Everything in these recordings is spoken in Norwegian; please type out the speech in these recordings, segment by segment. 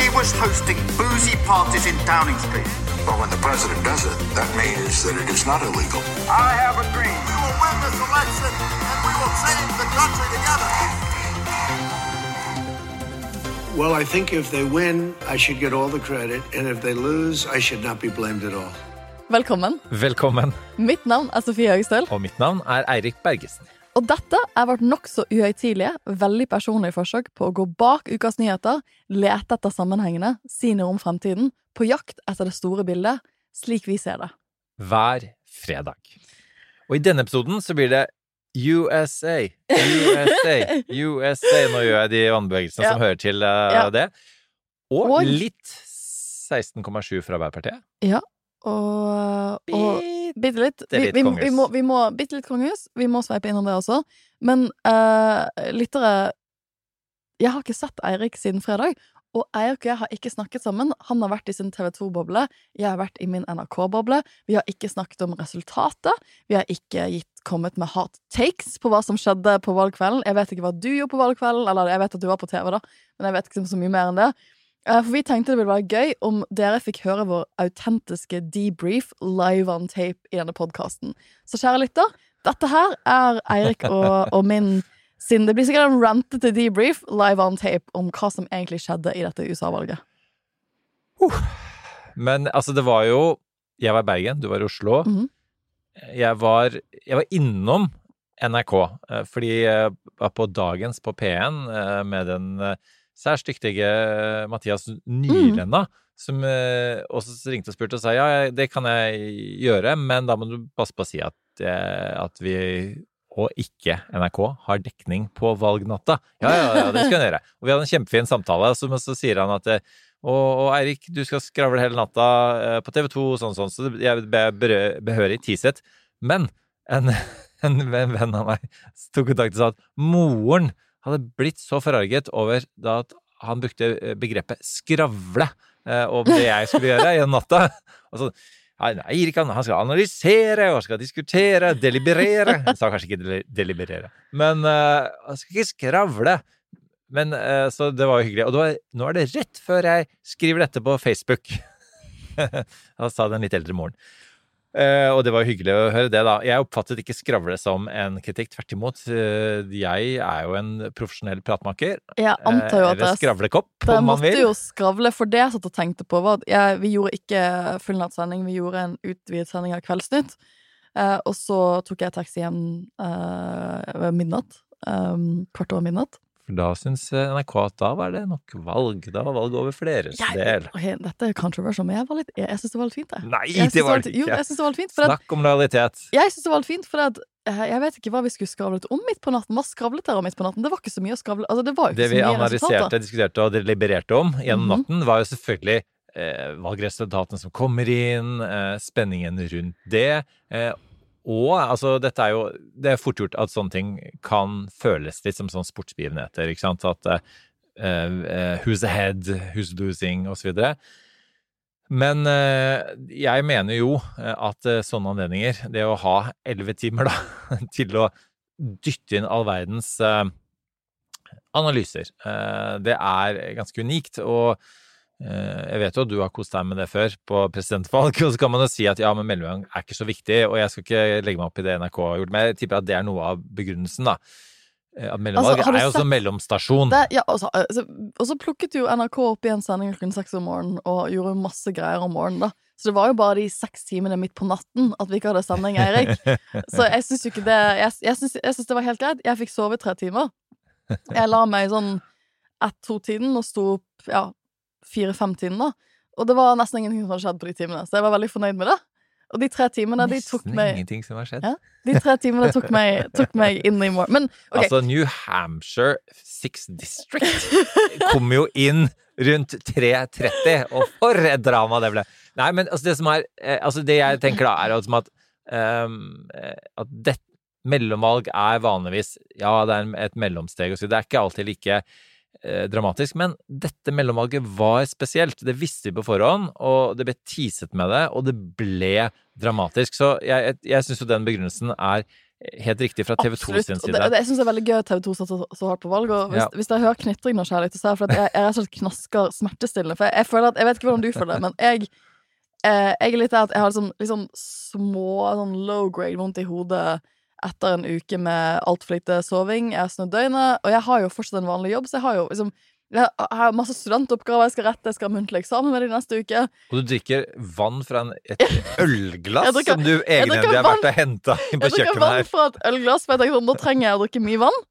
He was hosting boozy parties in Downing Street. But when the president does it, that means that it is not illegal. I have a dream. We will win this election and we will change the country together. Well, I think if they win, I should get all the credit, and if they lose, I should not be blamed at all. Velkommen. Velkommen. Mitt navn er Sofie Høgestøl, Og mitt navn er Eirik Bergesen. Og dette er vårt nokså uhøytidelige, veldig personlige forsøk på å gå bak ukas nyheter, lete etter sammenhengene, si noe om fremtiden, på jakt etter det store bildet, slik vi ser det. Hver fredag. Og i denne episoden så blir det USA, USA, USA. Nå gjør jeg de vannbevegelsene Ja. som hører til uh, Ja. det. Og, Og- litt 16,7 fra Arbeiderpartiet. Ja, og, og bitte litt. Vi, vi, vi må, vi må Bitte litt kongehus. Vi må sveipe innom det også. Men uh, lyttere Jeg har ikke sett Eirik siden fredag. Og Eirik og jeg har ikke snakket sammen. Han har vært i sin TV 2-boble. Jeg har vært i min NRK-boble. Vi har ikke snakket om resultatet. Vi har ikke gitt, kommet med hard takes på hva som skjedde på valgkvelden. Jeg vet ikke hva du gjorde på valgkvelden, eller jeg vet at du var på TV, da, men jeg vet ikke så mye mer enn det. Eh, For vi tenkte det ville være gøy om dere fikk høre vår autentiske debrief live on tape i denne podkasten. Så kjære lytter, dette her er Eirik og, og min sin Det blir sikkert en rantete debrief live on tape om hva som egentlig skjedde i dette USA-valget. Men altså, det var jo Jeg var i Bergen, du var i Oslo. Mhm. jeg, var, jeg var innom NRK, eh, fordi jeg var på Dagens på P1 eh, med den særs dyktige Mathias Mathias mm. som eh, også ringte og spurte og sa ja, det kan jeg gjøre, men da må du passe på å si at, eh, at vi og ikke NRK har dekning på valgnatta. Ja, ja, ja, det skal han gjøre. Og vi hadde en kjempefin samtale, så, så sier han at eh, og, og Eirik, du skal skravle hele natta eh, på TV 2 sånn sånn, så jeg ble berø- behørig teaset. Men en, en venn av meg tok kontakt og sa at moren hadde blitt så forarget over at han brukte eh, begrepet skravle eh, om det jeg skulle gjøre gjennom natta. Og så Nei, nei, han, han skal analysere og han skal diskutere, deliberere. Han sa kanskje ikke deli- deliberere, men eh, han skal ikke skravle. Men eh, Så det var jo hyggelig. Og var, nå er det rett før jeg skriver dette på Facebook. da sa den litt eldre moren. Eh, og det var hyggelig å høre det, da. Jeg oppfattet ikke skravle som en kritikk. Tvert imot. eh, jeg er jo en profesjonell pratmaker. Jeg antar jo Eh, at Eller skravlekopp, om man måtte jo skravle, for det jeg satt og tenkte på, var at jeg, vi gjorde ikke fullnattssending, vi gjorde en utvidet sending av Kveldsnytt. Og så tok jeg taxi hjem ved midnatt. Kvart over midnatt. For da syns NRK at da var det nok valg. Da var valg over deres del. Okay, dette er controversial, men jeg, var litt, jeg, jeg syns det var litt fint, jeg. Nei, Jeg det var det ikke! Jo, jeg synes det var litt fint. At, Snakk om lojalitet. jeg synes det var litt fint, for at, eh, jeg vet ikke hva vi skulle skravlet om midt på natten. Hva skravlet dere om midt på natten? Det var ikke så mye å skravle Altså, det Det vi analyserte, diskuterte og delibererte om gjennom Mhm. natten, var jo selvfølgelig eh, valgresultatene som kommer inn, eh, spenningen rundt det. Eh, og altså, dette er jo Det er fort gjort at sånne ting kan føles litt som sånn sportsbegivenheter, ikke sant. At uh, uh, who's ahead, who's losing, og så videre. Men eh, jeg mener jo at sånne anledninger, det å ha elleve timer da, til å dytte inn all verdens analyser, det er ganske unikt. Og jeg vet jo at du har kost deg med det før på presidentvalg, og så kan man jo si at ja, men mellomgang er ikke så viktig, og jeg skal ikke legge meg opp i det NRK har gjort, men jeg tipper at det er noe av begrunnelsen, da. Eh, At mellomvalg Altså, er jo sett- mellomstasjon. Det, ja, og, så, altså, og så plukket jo NRK opp i en sending klokken seks om morgenen og gjorde masse greier om morgenen. da Så det var jo bare de seks timene midt på natten at vi ikke hadde sending, Eirik. Så jeg syns jo ikke det Jeg, jeg syns det var helt greit. Jeg fikk sove tre timer. Jeg la meg sånn ett-to-tiden og sto opp ja, fire-fem-tiden, da. Og det var nesten ingenting som hadde skjedd på de timene, så jeg var veldig fornøyd med det. Og de tre timene, de tok Nesten meg ingenting som har skjedd. ja, De tre timene tok meg, tok meg inn i morgen. Men okay. Altså, New Hampshire Six District kom jo inn rundt 3.30, og for et drama det ble! Nei, men altså, det som er eh, Altså, det jeg tenker da, er liksom at eh, At dette mellomvalg er vanligvis Ja, det er et mellomsteg og så. Det er ikke alltid like dramatisk, men dette mellomvalget var spesielt. Det visste vi på forhånd, og det ble teaset med det, og det ble dramatisk. Så jeg, jeg, jeg syns jo den begrunnelsen er helt riktig fra TV 2 Absolutt. sin side. det, jeg syns det er veldig gøy at TV 2 satte så, så hardt på valg. Og hvis, Ja. hvis dere hører knitring nå, kjærlighet, så er det fordi jeg, jeg rett og slett knasker smertestillende. For jeg, jeg føler at Jeg vet ikke hvordan du føler det, men jeg eh, Jeg er litt der at jeg har liksom, liksom små sånn low grade vondt i hodet etter en uke med altfor lite soving. Jeg har snudd døgnet, og jeg har jo fortsatt en vanlig jobb, så jeg har jo liksom jeg har masse studentoppgaver jeg skal rette, jeg skal ha muntlig eksamen med de neste uke. Og du drikker vann fra en, et ølglass drikker- som du egenhendig har vært og henta på Jeg drikker vann her. fra et ølglass, for jeg tenker sånn, nå trenger jeg å drikke mye vann.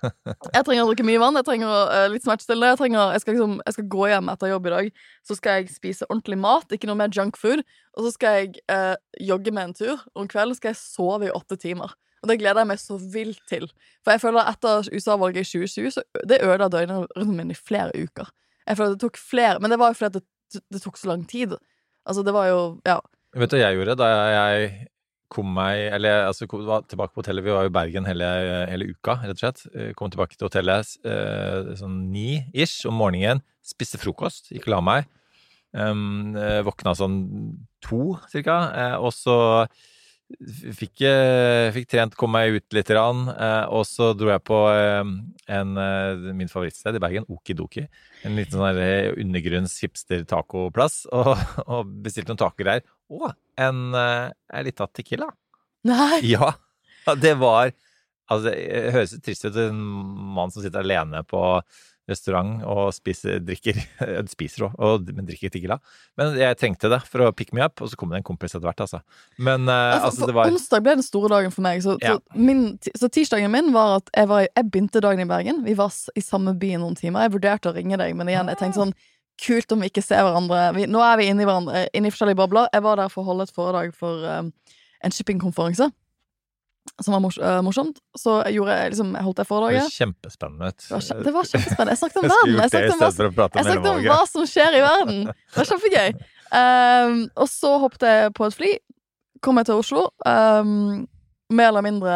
Jeg trenger å drikke mye vann, jeg trenger uh, litt smertestillende. Jeg, trenger, jeg, skal liksom, jeg skal gå hjem etter jobb i dag. Så skal jeg spise ordentlig mat, ikke noe mer junk food. Og så skal jeg uh, jogge med en tur. Og om kvelden skal jeg sove i åtte timer. Og det gleder jeg meg så vilt til. For jeg føler etter USA-valget i 2020, så det ødela døgnrytmen min i flere uker. Jeg føler det tok flere Men det var jo fordi det, det tok så lang tid. Altså, det var jo Ja. Vet du hva jeg gjorde da jeg kom meg Eller altså kom, var tilbake på hotellet. Vi var jo i Bergen hele, hele uka, rett og slett. Eh, Kom tilbake til hotellet eh, sånn ni-ish om morgenen. Spiste frokost, gikk og la meg. Um, våkna sånn to, cirka. Eh, og så fikk, eh, fikk trent, kom meg ut litt, rann, eh, og så dro jeg på eh, en, min favorittsted i Bergen, Okidoki. En liten sånn undergrunns hipster-tacoplass, og, og bestilte noen tacogreier. Og en, en lita tequila. Nei! Ja, det var Altså, det høres trist ut, en mann som sitter alene på restaurant og spiser, drikker Spiser òg, men drikker tequila. Men jeg trengte det for å pick me up, og så kom det en kompis etter hvert, altså. Men eh, altså, for det var Onsdag ble den store dagen for meg. Så, Ja. så, min, så tirsdagen min var at jeg, var, jeg begynte dagen i Bergen. Vi var i samme by i noen timer. Jeg vurderte å ringe deg, men igjen, jeg tenkte sånn Kult om vi ikke ser hverandre. Vi, nå er vi inne i, hverandre, inne i forskjellige bobler. Jeg var der for å holde et foredrag for um, en shippingkonferanse. Som var mors eh, morsomt. Så jeg gjorde liksom, jeg holdt det det foredraget. kjempespennende. Det var, kje- det var kjempespennende. Jeg snakket om verden. Jeg snakket om hva, jeg snakket om hva som skjer i verden. Det var kjempegøy. Um, og så hoppet jeg på et fly. Kom jeg til Oslo. Um, mer eller mindre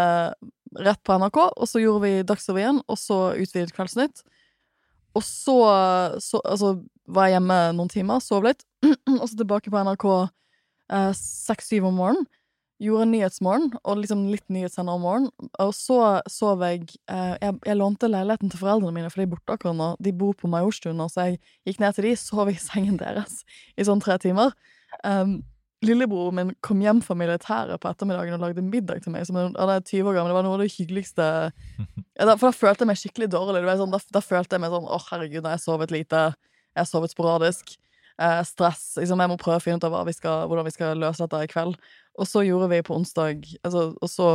rett på NRK. Og så gjorde vi Dagsrevyen, og så utvidet Kveldsnytt. Og så, så altså, var jeg hjemme noen timer, sov litt, og så tilbake på NRK seks-syv om morgenen. Gjorde Nyhetsmorgen, og liksom litt nyhetssender om morgenen. Og så sov jeg eh, jeg, jeg lånte leiligheten til foreldrene mine, for de er borte akkurat nå. De bor på Majorstuen så jeg gikk ned til de, sov i sengen deres i sånn tre timer. Um, Lillebroren min kom hjem fra militæret på ettermiddagen og lagde middag til meg. Som en- han er 20 år gammel. Det var noe av det hyggeligste ja, da, For da følte jeg meg skikkelig dårlig. Det var sånn, da, da følte jeg meg sånn Å, herregud, nå har jeg sovet lite. Jeg har sovet sporadisk. Eh, stress. Liksom, jeg må prøve å finne ut av vi skal, hvordan vi skal løse dette i kveld. Og så gjorde vi på onsdag altså, Og så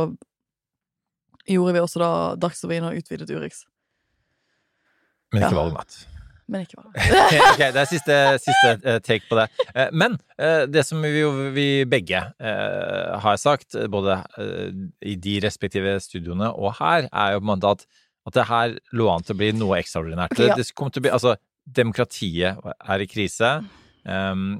gjorde vi også da Dagsrevyen og utvidet Urix. Men ikke Ja. valgmat. Men ikke hva. ok, det er siste, siste eh, take på det. Eh, Men eh, det som vi, vi begge har sagt, både i de respektive studioene og her, er jo på en måte at, at det her lå an til å bli noe ekstraordinært. Ja. Det kom til å bli, altså, demokratiet er i krise. Um,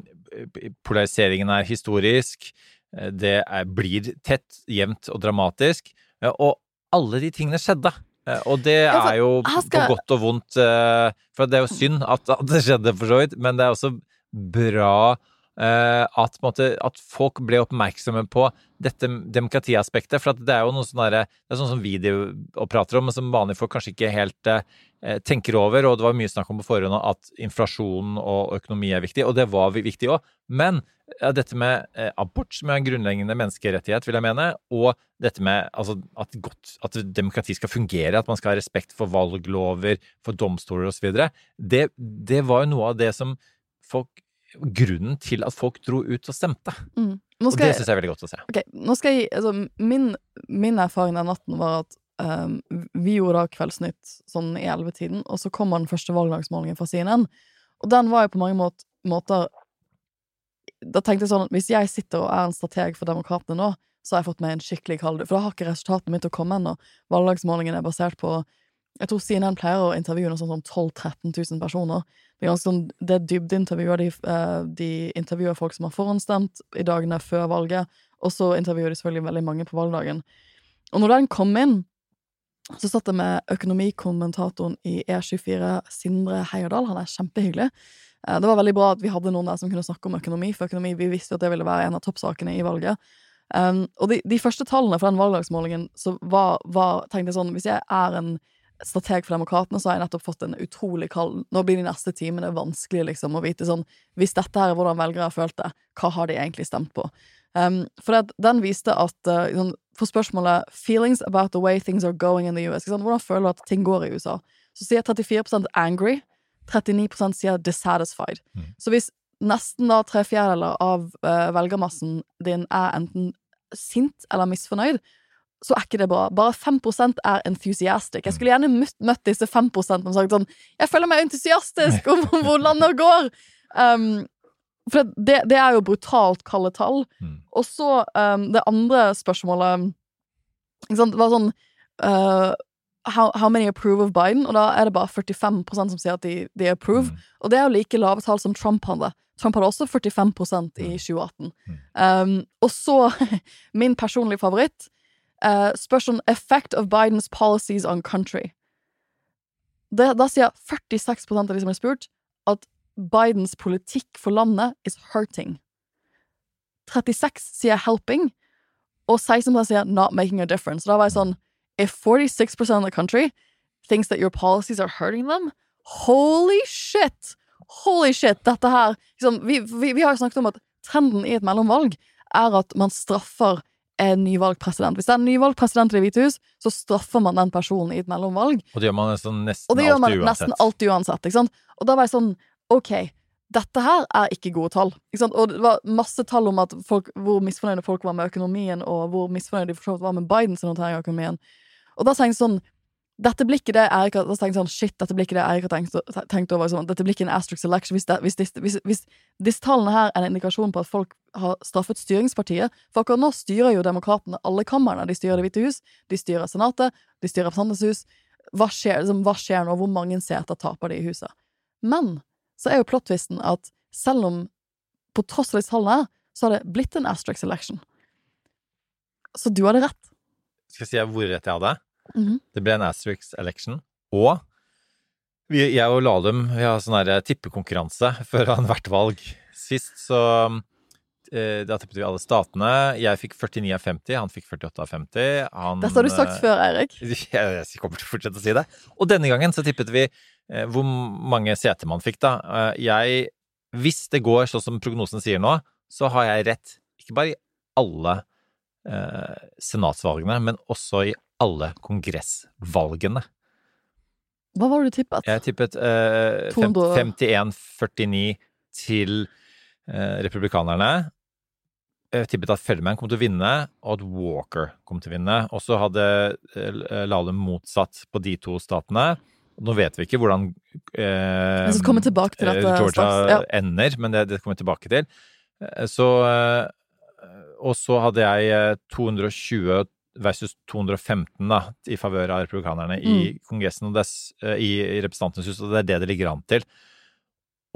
polariseringen er historisk. Eh, Det er, blir tett, jevnt og dramatisk. eh, Og alle de tingene skjedde. Eh, Og det er jo på godt og vondt. For det er jo synd at, det skjedde, for så vidt, men det er også bra at, på en måte, at folk ble oppmerksomme på dette demokratiaspektet. For at det er jo noe sånn Det er sånn som vi prater om, men som vanlige folk kanskje ikke helt eh, tenker over. Og det var mye snakk om på forhånd at inflasjon og økonomi er viktig, og det var viktig òg. Men ja, dette med eh, abort, som er en grunnleggende menneskerettighet, vil jeg mene, og dette med altså, at, godt, at demokrati skal fungere, at man skal ha respekt for valglover, for domstoler osv., det, det var jo noe av det som folk grunnen til at folk dro ut og stemte. Mm. Og det syns jeg er veldig godt å se. Ok, nå skal jeg altså, min, min erfaring den natten var at um, vi gjorde da Kveldsnytt sånn i ellevetiden, og så kom den første valgdagsmålingen fra CNN. Og den var jo på mange måter, måter Da tenkte jeg sånn at hvis jeg sitter og er en strateg for Demokratene nå, så har jeg fått meg en skikkelig kald For da har ikke resultatene begynt å komme ennå. Valgdagsmålingen er basert på Jeg tror CNN pleier å intervjue noe sånn sånn 12 000-13 000 personer. Det er sånn, det er dybdeintervjuer. De, eh, de intervjuer folk som har forhåndsstemt i dagene før valget, og så intervjuer de selvfølgelig veldig mange på valgdagen. Og når den kom inn, så satt jeg med økonomikommentatoren i E24, Sindre Heierdal. Han er kjempehyggelig. Eh, Det var veldig bra at vi hadde noen der som kunne snakke om økonomi, for økonomi, vi visste jo at det ville være en av toppsakene i valget. Um, og de, de første tallene for den valgdagsmålingen, så var, var tenkte jeg sånn Hvis jeg er en strateg for Demokratene, så har jeg nettopp fått en utrolig kald Nå blir de neste timene vanskelig liksom å vite sånn Hvis dette her er hvordan velgere har følt det, hva har de egentlig stemt på? Um, for det, den viste at uh, For spørsmålet 'Feelings about the way things are going in the US', sånn, hvordan føler du at ting går i USA? Så sier 34% angry, 39% sier dissatisfied. Så hvis nesten da tre fjerdedeler av uh, velgermassen din er enten sint eller misfornøyd, så er ikke det bra. Bare 5% er enthusiastic. Jeg skulle gjerne møtt, møtt disse 5 og sagt sånn Jeg føler meg entusiastisk om hvor landet går! Um, for det, det er jo brutalt kalde tall. Og så um, det andre spørsmålet sant, var sånn uh, how, how many approve of Biden? Og da er det bare 45% som sier at de, de approve. Og det er jo like lave tall som Trump hadde. Trump hadde også 45% i 2018. Um, og så min personlige favoritt. Uh, spørs om effect of Bidens policies on country. Det, da sier 46 av de som er spurt, at Bidens politikk for landet is hurting. 36 sier helping, og 16 sier not making a difference. Da var jeg sånn If 46% of the country thinks that your policies are hurting them, holy shit! Holy shit! Dette her liksom, vi, vi, vi har jo snakket om at trenden i et mellomvalg er at man straffer en nyvalgt president. Hvis det er en nyvalgt president i Det hvite hus, så straffer man den personen i et mellomvalg. Og det gjør man nesten, nesten Og det gjør man alltid nesten alltid uansett. Ikke sant? Og da var jeg sånn OK, dette her er ikke gode tall. Ikke sant? Og det var masse tall om folk, hvor misfornøyde folk var med økonomien, og hvor misfornøyde de for var med Bidens håndtering av økonomien. Og da tenkte jeg sånn dette blir ikke det Erik har tenkt tenkte sånn, shit, dette blir ikke det Erik har tenkt, tenkt over. Sånn, dette blir ikke en asterisk election. Hvis, det, hvis, hvis, hvis disse tallene her er en indikasjon på at folk har straffet styringspartiet For akkurat nå styrer jo demokratene alle kamrene. De styrer Det hvite hus, de styrer Senatet, de styrer Representantenes hus. Hva skjer, liksom, hva skjer nå? Hvor mange seter taper de i huset? Men så er jo plottvisten at selv om på tross av disse tallene, her, så har det blitt en asterisk election. Så du hadde rett. Skal jeg si hvor rett jeg hadde? Mhm. Det ble en Asterix election. Og vi, jeg og Lahlum vi har sånn her tippekonkurranse foran hvert valg. Sist så eh, Da tippet vi alle statene. Jeg fikk 49 av 50, han fikk 48 av 50. Han, Dette har du sagt eh, før, Eirik. Jeg, jeg kommer til å fortsette å si det. Og denne gangen så tippet vi eh, hvor mange seter man fikk, da. Eh, jeg Hvis det går sånn som prognosen sier nå, så har jeg rett ikke bare i alle eh, senatsvalgene, men også i alle kongressvalgene. Hva var det du tippet? Jeg tippet eh, 51-49 til eh, republikanerne. Jeg tippet at Feldman kom til å vinne, og at Walker kom til å vinne. Og så hadde eh, Lahlum motsatt på de to statene. Nå vet vi ikke hvordan eh, Jeg skal tilbake til dette eh, Georgia ja. ender, men det, det kommer vi tilbake til. Eh, Så eh, Og så hadde jeg eh, 220 versus 215 da, i favør av republikanerne i Mm. Kongressen og dess, eh, i, i Representantenes hus, og det er det det ligger an til.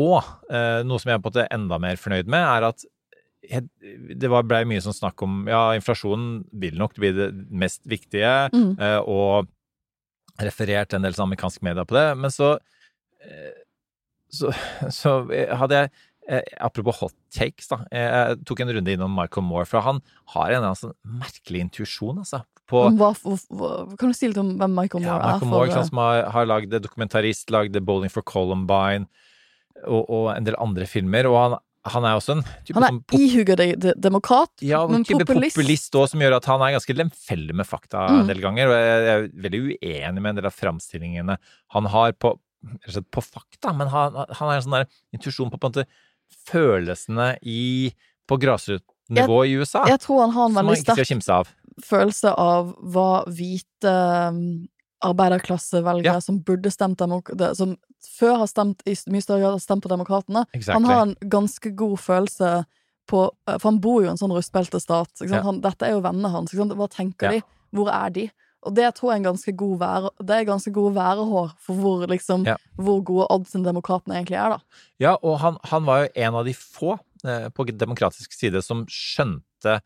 Og eh, noe som jeg er på en måte enda mer fornøyd med, er at det blei ble mye sånn snakk om ja, inflasjonen vil nok bli det mest viktige, Mm. eh, og referert en del sånn amerikansk media på det, men så eh, så, så hadde jeg Apropos hot takes, da. Jeg tok en runde innom Michael Moore, for han har en sånn merkelig intuisjon, altså. På, hva, hva, kan du si litt om hvem Michael ja, Moore er? Michael Moore, for, som har, har lagd dokumentarist, lagd Bowling for Columbine og, og en del andre filmer. Og han, han er også en type han er ihuga de, de, demokrat, ja, men type populist. populist også, som gjør at han er ganske lemfeldig med fakta Mm. en del ganger. Og jeg jeg er veldig uenig med en del av framstillingene han har på, på fakta, men han, han har en sånn der intuisjon på på en måte følelsene i, på grasrotnivå i USA. Jeg tror han har en veldig sterk av. følelse av hva hvite um, arbeiderklassevelgere Ja. som burde stemt som før har stemt i mye større grad har stemt på Demokratene. Exactly. Han har en ganske god følelse på eh, For han bor jo i en sånn rustbeltestat. Ja. Han, dette er jo vennene hans. Hva tenker Ja. de? Hvor er de? Og det tror jeg er ganske god være, det er ganske gode værehår for hvor, liksom, Ja. hvor gode oddsen demokratene egentlig er, da. Ja, og han, han var jo en av de få eh, på demokratisk side som skjønte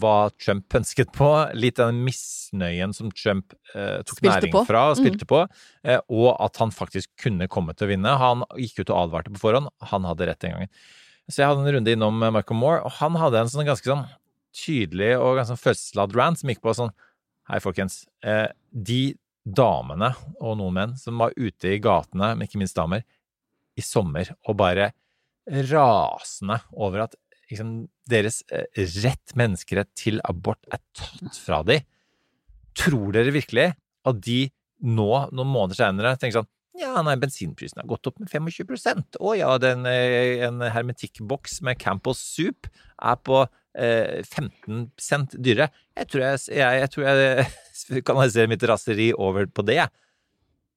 hva Trump ønsket på. Litt den misnøyen som Trump eh, tok Spilte næring på. fra og Mm. spilte på, eh, og at han faktisk kunne komme til å vinne. Han gikk ut og advarte på forhånd. Han hadde rett den gangen. Så jeg hadde en runde innom eh, Michael Moore, og han hadde en sånn ganske sånn tydelig og ganske sånn følelsesladd rant som gikk på sånn Hei, folkens. Eh, de damene og noen menn som var ute i gatene, men ikke minst damer, i sommer og bare rasende over at liksom, deres eh, rett, menneskerett til abort er tatt fra dem. Tror dere virkelig at de nå, noen måneder senere, tenker sånn ja, nei, bensinprisen har gått opp med 25% Å ja, den, eh, en hermetikkboks med Campos Soup er på 15 cent dyrere. Jeg tror jeg, jeg, jeg, tror jeg kanaliserer mitt raseri over på det.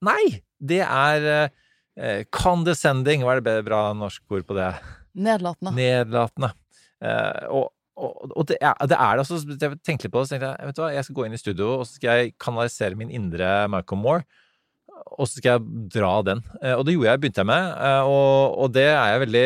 Nei! Det er eh, condescending. Hva er det bra norsk ord på det? Nedlatende. Nedlatende. Eh, og og, og det, er, det er det. Altså, jeg tenkte litt på det, så tenkte jeg vet du hva, jeg skal gå inn i studio og så skal jeg kanalisere min indre Michael Moore. Og så skal jeg dra den. Eh, og det gjorde jeg, begynte jeg med. eh, og, og det er jeg veldig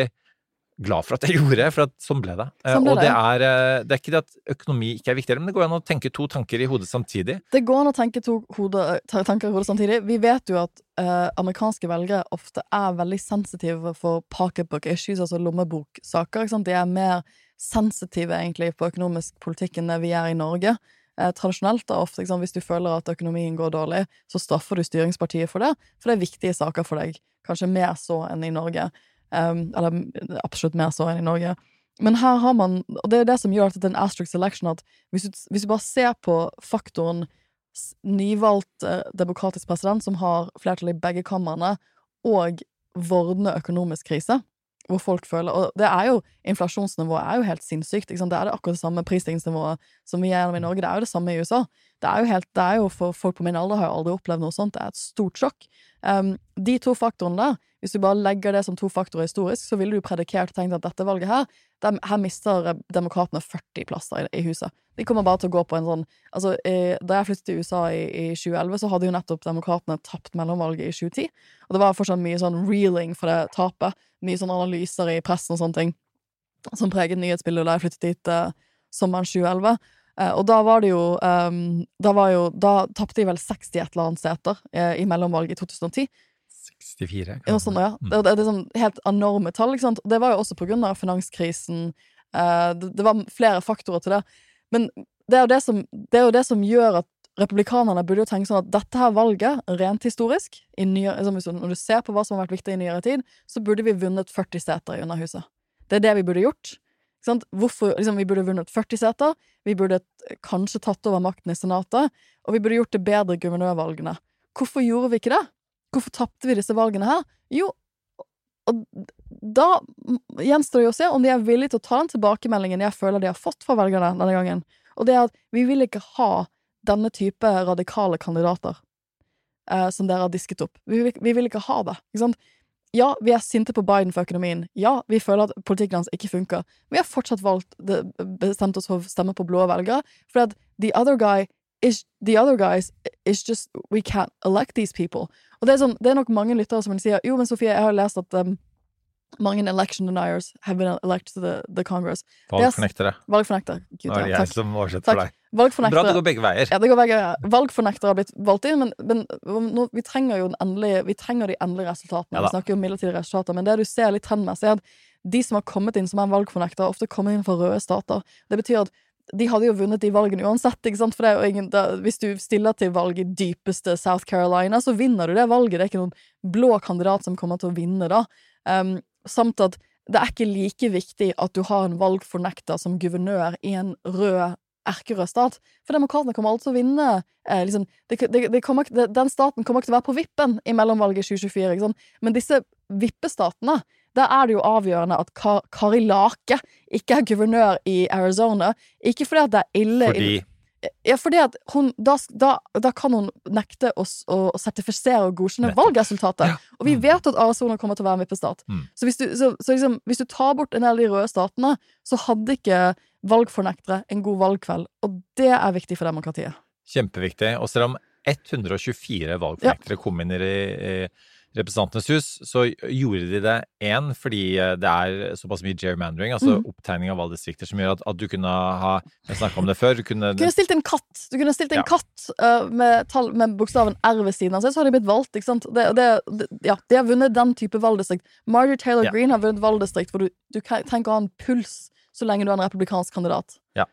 glad for at jeg gjorde, for at sånn ble det. Eh, Sånn ble og det det. er, eh, det er ikke det at økonomi ikke er viktigere, men det går an å tenke to tanker i hodet samtidig. Det går an å tenke to hode, tanker i hodet samtidig. Vi vet jo at eh, amerikanske velgere ofte er veldig sensitive for pocketbook issues, altså lommeboksaker. Ikke sant? De er mer sensitive egentlig på økonomisk politikk enn det vi er i Norge. Eh, tradisjonelt da ofte? Hvis du føler at økonomien går dårlig, så straffer du styringspartiet for det, for det er viktige saker for deg. Kanskje mer så enn i Norge. Um, eller absolutt mer så enn i Norge. Men her har man, og det er det som gjør at det er en asterisk selection, at hvis du, hvis du bare ser på faktoren nyvalgt eh, demokratisk president som har flertall i begge kamrene, og vordende økonomisk krise, hvor folk føler Og det er jo inflasjonsnivået er jo helt sinnssykt. Det er det akkurat det samme prisstigningsnivået som vi gjennom i Norge. Det er jo det samme i USA. Det er jo helt, det er jo for folk på min alder har jo aldri opplevd noe sånt. Det er et stort sjokk. Um, de to faktorene der, hvis du bare legger det som to faktorer historisk, så ville du predikert og tenkt at dette valget her, der, her mister demokratene 40 plasser i, i huset. De kommer bare til å gå på en sånn Altså, i, da jeg flyttet til USA i, i 2011, så hadde jo nettopp demokratene tapt mellomvalget i 2010. Og det var fortsatt mye sånn reeling for det tapet. Mye sånne analyser i pressen og sånne ting som preget nyhetsbildet da jeg flyttet dit uh, sommeren 2011. Uh, og da var det jo um, Da var jo Da tapte de vel 60 et eller annet seter uh, i mellomvalget i 2010. 64. Ja, sånn, ja. Mm. Det, det, det er sånn helt enorme tall, ikke sant. Og det var jo også på grunn av finanskrisen. Uh, det, det var flere faktorer til det. Men det er jo det som, det er jo det som gjør at republikanerne burde jo tenke sånn at dette her valget, rent historisk, liksom når du ser på hva som har vært viktig i nyere tid, så burde vi vunnet 40 seter i Underhuset. Det er det vi burde gjort. Hvorfor, liksom, vi burde vunnet 40 seter, vi burde kanskje tatt over makten i Senatet, og vi burde gjort det bedre i guvernørvalgene. Hvorfor gjorde vi ikke det? Hvorfor tapte vi disse valgene her? Jo, og da gjenstår det jo å se om de er villige til å ta den tilbakemeldingen jeg føler de har fått fra velgerne denne gangen. Og det er at vi vil ikke ha denne type radikale kandidater eh, som dere har disket opp. Vi, vil- vi vil ikke ha det. Ikke sant? Ja, vi er sinte på Biden for økonomien. Ja, vi føler at politikken hans ikke funker. Vi har fortsatt valgt, bestemt oss for å stemme på blå velgere, for at the other guy is, the other guys is just We can't elect these people. Og det er, sånn, det er nok mange lyttere som vil si Jo, men Sofie, jeg har lest at um, mange election deniers have been elected to the, the Congress. Er- Valgfornektere. Valgfornektere. Gud, ja, jeg takk. som oversetter for deg. Bra det går begge veier. Ja, det går begge veier. Valgfornektere har blitt valgt inn, men, men nå, vi trenger jo endelige, vi trenger de endelige resultatene. Ja vi snakker jo om midlertidige resultater, men det du ser litt trendmessig, er at de som har kommet inn som er valgfornektere, ofte kommer inn fra røde stater. Det betyr at de hadde jo vunnet de valgene uansett, ikke sant? For det er jo ingen, da, hvis du stiller til valg i dypeste South Carolina, så vinner du det valget. Det er ikke noen blå kandidat som kommer til å vinne da. Um, samt at det er ikke like viktig at du har en valgfornekter som guvernør i en rød erkerød stat. For demokratene kommer til å vinne. Eh, liksom, det, det, det kommer, den staten kommer ikke til å være på vippen i mellomvalget i 2024. Ikke sant? Men disse vippestatene der er det jo avgjørende at Kar Kari Lake ikke er guvernør i Arizona. Ikke fordi at det er ille Fordi Ja, fordi at hun Da, da, da kan hun nekte oss å sertifisere og godkjenne valgresultatet. valgresultatet. Og vi vet at Arizona kommer til å være vippestat. Mm. Så, hvis du, så, så liksom, hvis du tar bort en del av de røde statene, så hadde ikke valgfornektere en god valgkveld. Og det er viktig for demokratiet. Kjempeviktig. Og selv om 124 valgfornektere kom inn i i Representantenes hus, så gjorde de det én fordi eh, det er såpass mye gerrymandering, altså mm. opptegning av valgdistrikter, som gjør at, at du kunne ha Jeg snakka om det før. Du kunne, Du kunne stilt en katt Du kunne stilt en Ja. katt uh, med, tall, med bokstaven R ved siden av seg, så hadde de blitt valgt. ikke sant? Det, det, det, ja, de har vunnet den type valgdistrikt. Marjorie Taylor Ja. Greene har vunnet valgdistrikt hvor du, du trenger å ha en puls så lenge du er en republikansk kandidat. Ja.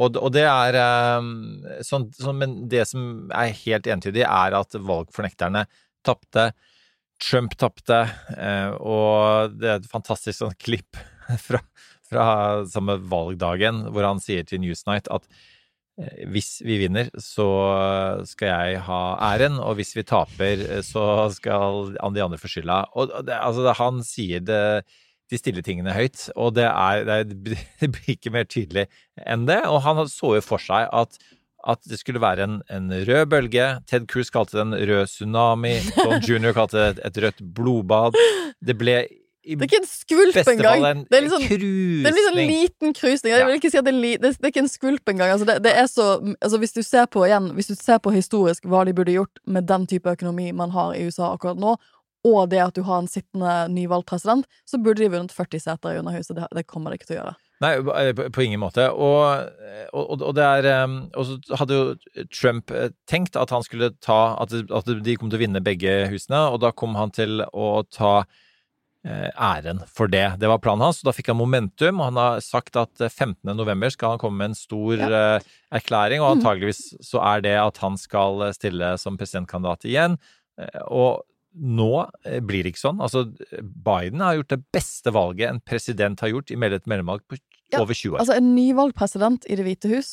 Og, det er eh, sånn, sånn Men det som er helt entydig, er at valgfornekterne tapte. Trump tapte, eh, og det er et fantastisk sånn klipp fra, fra samme valgdagen hvor han sier til Newsnight at eh, hvis vi vinner, så skal jeg ha æren, og hvis vi taper, eh, så skal de andre få skylda. Og det, altså, han sier det, de stille tingene høyt, og det, er, det blir ikke mer tydelig enn det. Og han så jo for seg at, at det skulle være en, en rød bølge. Ted Cruz kalte det en rød tsunami. Don Jr. kalte det et, rødt blodbad. Det ble i Det er ikke en skvulp engang! en Det er litt sånn, det er en sånn liten krusning. Jeg vil ikke si at det er, li, det, det er ikke en skvulp engang. Altså, det, det er så, altså, hvis du ser på igjen, hvis du ser på historisk hva de burde gjort med den type økonomi man har i USA akkurat nå, og det at du har en sittende nyvalgt president, så burde de vunnet 40 seter i Underhuset. Det, det kommer de ikke til å gjøre. Nei, eh, på, ingen måte. Og, og, og det er Og så hadde jo Trump eh, tenkt at han skulle ta At, de kom til å vinne begge husene, og da kom han til å ta eh, æren for det. Det var planen hans, og da fikk han momentum. Og han har sagt at eh, 15. november skal han komme med en stor ja. erklæring, og antageligvis så er det at han skal stille som presidentkandidat igjen. Og nå blir det ikke sånn. Altså, Biden har gjort det beste valget en president har gjort i et mellomvalg på Ja, over 20 år. Altså, en nyvalgt president i Det hvite hus,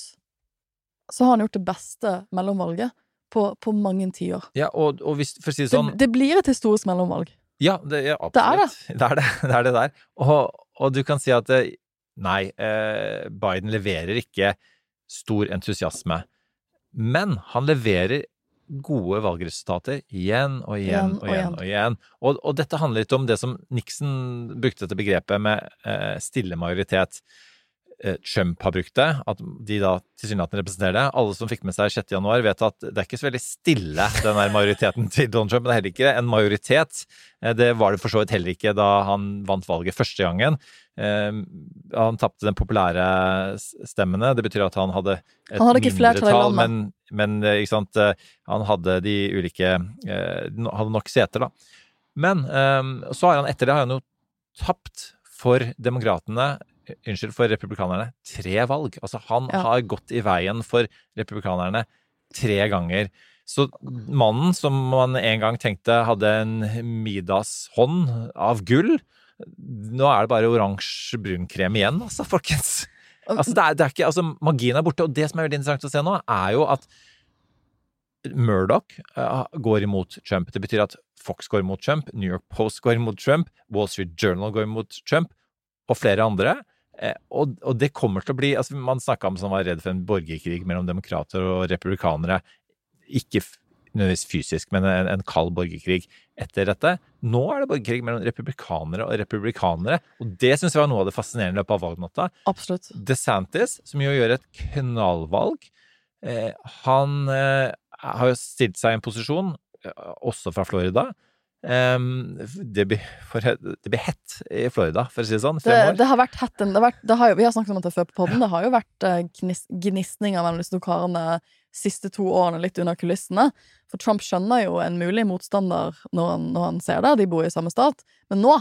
så har han gjort det beste mellomvalget på, på mange tiår. Ja, og, og hvis, for å si det sånn det blir et historisk mellomvalg. Ja, det, ja Det er det. Det er det. Det er det der. Og, og du kan si at eh, nei, eh, Biden leverer ikke stor entusiasme. Men han leverer gode valgresultater igjen og igjen og igjen. Og igjen. Og, og dette handler litt om det som Nixon brukte dette begrepet med eh, stille majoritet. Eh, Trump har brukt det, at de da tilsynelatende representerer det. Alle som fikk med seg 6. januar, vet at det er ikke så veldig stille, den der majoriteten til Donald Trump. Men det er heller ikke en majoritet. Eh, Det var det for så vidt heller ikke da han vant valget første gangen. Eh, Han tapte den populære stemmene. Det betyr at han hadde et Han hadde mindretall, men, men eh, sant, eh, han hadde de ulike eh, Hadde nok seter, da. Men eh, så har han etter det har han jo tapt for demokratene Unnskyld, for republikanerne tre valg. Altså, han Ja. har gått i veien for republikanerne tre ganger. Så mannen som man en gang tenkte hadde en Midas hånd av gull, nå er det bare oransje brunkrem igjen, altså, folkens. Altså, det er, det er ikke, altså, magien er borte. Og det som er veldig interessant å se nå, er jo at Murdoch eh, går imot Trump. Det betyr at Fox går imot Trump, New York Post går imot Trump, Wall Street Journal går imot Trump, og flere andre. Eh, og, og det kommer til å bli altså Man snakka om som var redd for en borgerkrig mellom demokrater og republikanere. Ikke nødvendigvis fysisk, men en, en kald borgerkrig etter dette. Nå er det borgerkrig mellom republikanere og republikanere, og det syns jeg var noe av det fascinerende løpet av valgnatta. Absolutt. DeSantis, som jo gjør et knallvalg, eh, han eh, har jo stilt seg i en posisjon, eh, også fra Florida. Em, det, blir, for, det blir hett i Florida, for å si det sånn, Det, det har vært hetten. Det har vært, det har jo, vi har snakket om dette før på podden. Det har jo vært eh, gnis, gnisning av karene siste to årene, litt under kulissene. For Trump skjønner jo en mulig motstander når han, når han ser det. De bor i samme stat. Men nå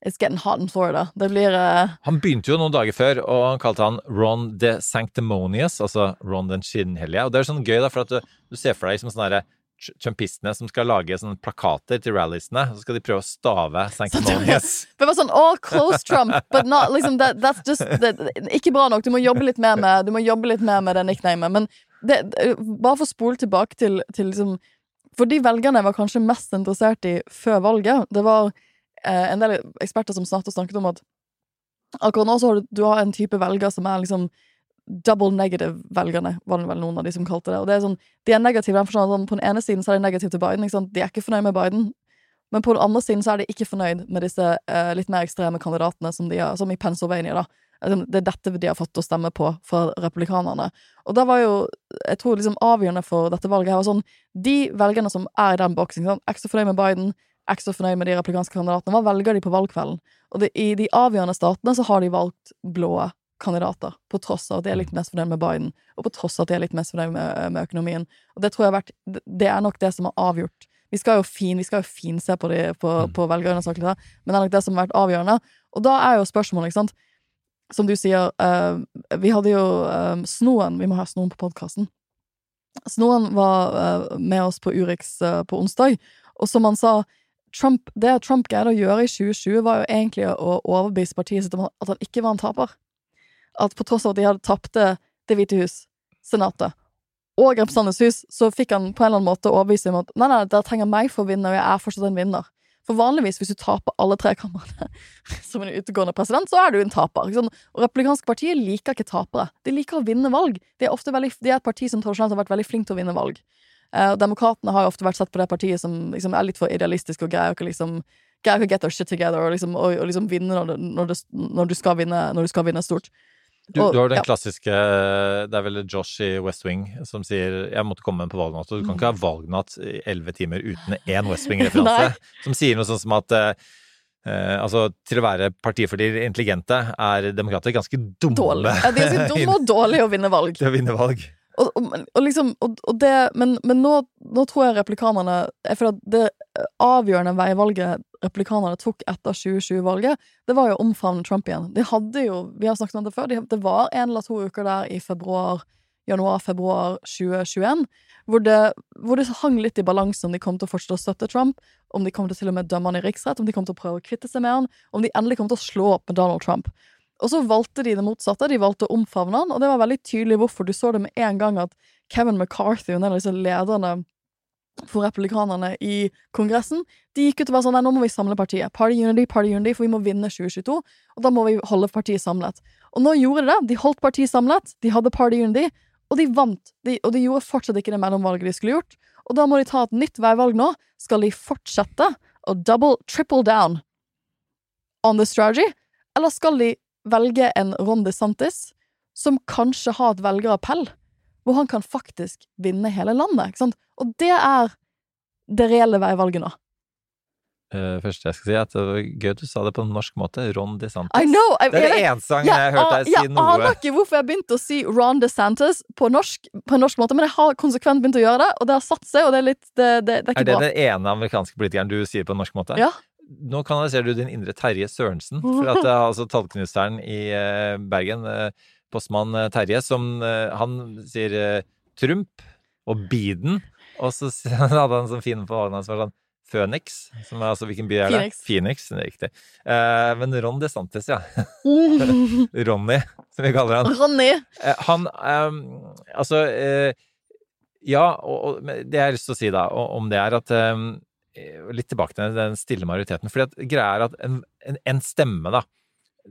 It's getting hot in Florida. Det blir uh... Han begynte jo noen dager før, og han kalte han Ron the Sanctimonious, altså Ron den skinnhellige. Og det er sånn gøy, da, for at du, du ser for deg som sånne derre Trumpistene som skal lage sånne plakater til ralliesene, så skal de prøve å stave Sanctimonious. Det var sånn all close Trump, but not liksom that, That's just that, Ikke bra nok. Du må jobbe litt mer med Du må jobbe litt mer med det nicknamet. Men det, bare for å spole tilbake til, til liksom For de velgerne var kanskje mest interessert i før valget, det var eh, en del eksperter som snart snakket om at akkurat nå så har du, du har en type velger som er liksom double negative-velgerne, var det vel noen av de som kalte det. Og det er sånn, De er negative den forstand sånn, på den ene siden så er de negative til Biden. ikke sant? De er ikke fornøyd med Biden. Men på den andre siden så er de ikke fornøyd med disse eh, litt mer ekstreme kandidatene som de har, som i Pennsylvania, da. Altså, Det er dette de har fått å stemme på fra republikanerne. Og da var jo, jeg tror liksom avgjørende for dette valget her var sånn De velgerne som er i den boksen, ikke sant? er ikke så fornøyd med Biden, er ikke så fornøyd med de republikanske kandidatene. Hva velger de på valgkvelden? Og det, i de avgjørende statene så har de valgt blå kandidater, på tross av at de er litt mest fornøyd med Biden, og på tross av at de er litt mest fornøyd med, med økonomien. Og det tror jeg har vært Det er nok det som har avgjort. Vi skal jo fin, vi skal jo finse på, de, på, på velgerundersøkelser, men det er nok det som har vært avgjørende. Og da er jo spørsmålet, ikke sant Som du sier, uh, vi hadde jo uh, Snoen Vi må ha Snoen på podkasten. Snoen var uh, med oss på Urix på onsdag, og som han sa Trump, Det Trump greide å gjøre i 2020, var jo egentlig å overbevise partiet sitt om at han ikke var en taper at på tross av at de hadde tapte Det hvite hus, Senatet og Representantenes hus, så fikk han på en eller annen måte overbevise om at nei, nei, dere trenger meg for å vinne, og jeg er fortsatt en vinner. For vanligvis, hvis du taper alle tre kamrene som en utegående president, så er du en taper. Sånn. Og Republikanske partier liker ikke tapere. De liker å vinne valg. De er, veldig, de er et parti som tradisjonelt har vært veldig flink til å vinne valg. Eh, Demokratene har jo ofte vært sett på det partiet som liksom, er litt for idealistisk og greier ikke liksom greier ikke å get their shit together og liksom, og, og liksom vinne når, det, når, det, når, du vinne, når du skal vinne stort. Du, du, har den ja. klassiske Det er vel Josh i West Wing som sier 'jeg måtte komme på valgnatt'. Og du kan ikke ha valgnatt i elleve timer uten én West Wing-referanse. som sier noe sånn som at eh, altså, til å være partiet for de intelligente er demokrater ganske dumme. Dårlig. Ja, de er ganske dumme og dårlige å vinne valg. Til å vinne valg. Og, og, og, liksom, det, men, men nå, nå, tror jeg replikanerne Jeg føler at det avgjørende veivalget replikanerne tok etter 2020-valget, det var jo å omfavne Trump igjen. De hadde jo, vi har snakket om det før, de, det var en eller to uker der i februar, januar-februar 2021 hvor det, hvor det, hang litt i balanse om de kom til å fortsette å støtte Trump, om de kom til å til og med dømme han i riksrett, om de kom til å prøve å kvitte seg med han, om de endelig kom til å slå opp med Donald Trump. Og så valgte de det motsatte. De valgte å omfavne han, og det var veldig tydelig hvorfor. Du så det med en gang at Kevin McCarthy, en av disse lederne for republikanerne i Kongressen, de gikk ut og var sånn nei, nå må vi samle partiet. Party unity, party unity, for vi må vinne 2022, og da må vi holde partiet samlet. Og nå gjorde de det. De holdt partiet samlet, de hadde party unity, og de vant. De, og de gjorde fortsatt ikke det mellomvalget de skulle gjort. Og da må de ta et nytt veivalg nå. Skal de fortsette å double, triple down on the strategy, eller skal de velge en Ron DeSantis som kanskje har et velgerappell, hvor han kan faktisk vinne hele landet. Ikke sant? Og det er det reelle veivalget nå. Uh, første jeg skal si, er at det var gøy at du sa det på en norsk måte. Ron DeSantis. I know, I, det er det eneste gangen jeg, jeg har hørt deg si jeg noe Jeg aner ikke hvorfor jeg begynte å si Ron DeSantis på, norsk, på en norsk måte, men jeg har konsekvent begynt å gjøre det, og det har satt seg, og det er litt Det, det, det er ikke bra. Er det den ene amerikanske politikeren du sier på en norsk måte? Ja nå kanaliserer du din indre Terje Sørensen. For at det er altså tallknuseren i eh, Bergen, eh, postmann eh, Terje, som Han sier Trump og Biden, og så hadde han en sånn fin på valget hans var sånn Phoenix, som er altså hvilken by er det? Phoenix. Phoenix, det er riktig. Eh, men Ron DeSantis, ja. Ronny, som vi kaller han. Ronny. Eh, han eh, Altså Ja, og, og, det jeg har lyst til å si da om det, er at litt tilbake til den stille majoriteten. For greia er at en, en, en stemme, da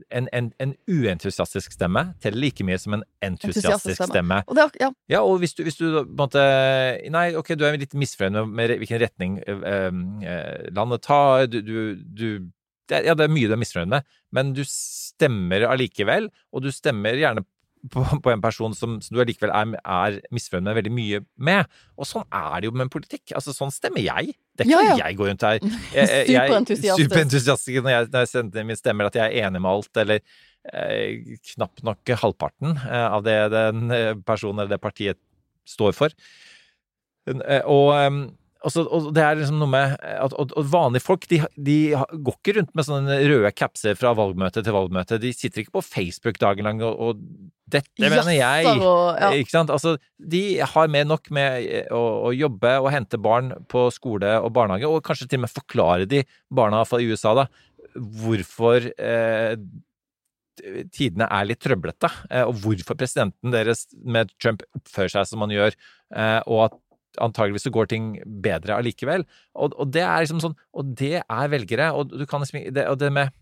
en, en, en, uentusiastisk stemme teller like mye som en entusiastisk stemme. Og det, ja. ja. og hvis du, hvis du på en måte Nei, ok, du er litt misfornøyd med, med, hvilken retning øh, øh, landet tar. Du, du, du det, Ja, det er mye du er misfornøyd med, men du stemmer allikevel, og du stemmer gjerne på, på, en person som, som du allikevel er, er misfornøyd med veldig mye med. Og sånn er det jo med politikk. Altså, sånn stemmer jeg. Det er ikke ja, ja. jeg går rundt her Superentusiastisk. Superentusiastisk når jeg, når jeg sender min stemmer at jeg er enig med alt, eller eh, knapt nok halvparten eh, av det den eh, personen eller det partiet står for. Eh, og Altså, og det er liksom noe med at, vanlige folk de, de, går ikke rundt med sånne røde capser fra valgmøte til valgmøte. De sitter ikke på Facebook dagen lang og, og dette mener jeg. Og, ja. Ikke sant? Altså, de har mer nok med å, å, jobbe og hente barn på skole og barnehage, og kanskje til og med forklare de barna, fra USA, da, hvorfor eh, tidene er litt trøblete, eh, og hvorfor presidenten deres med Trump oppfører seg som han gjør, eh, og at antageligvis så går ting bedre allikevel. Og, og det er liksom sånn Og det er velgere. Og kan liksom det, Og det med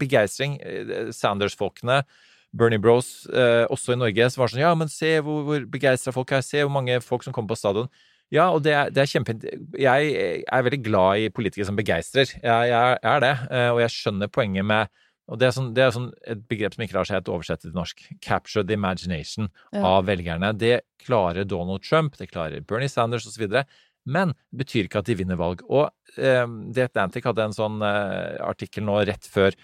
begeistring eh, Sanders-folkene Bernie Bros, eh, også i Norge, som var sånn Ja, men se hvor, hvor begeistra folk er. Se hvor mange folk som kommer på stadion. Ja, og det er, det er kjempe... Jeg er veldig glad i politikere som begeistrer. Jeg, jeg, er det. eh, Og jeg skjønner poenget med og det er, sånn, det er sånn et begrep som ikke lar seg helt oversette til norsk. Capture the imagination Ja. av velgerne. Det klarer Donald Trump, det klarer Bernie Sanders osv. Men det betyr ikke at de vinner valg. Og eh, The Atlantic hadde en sånn eh, artikkel nå rett før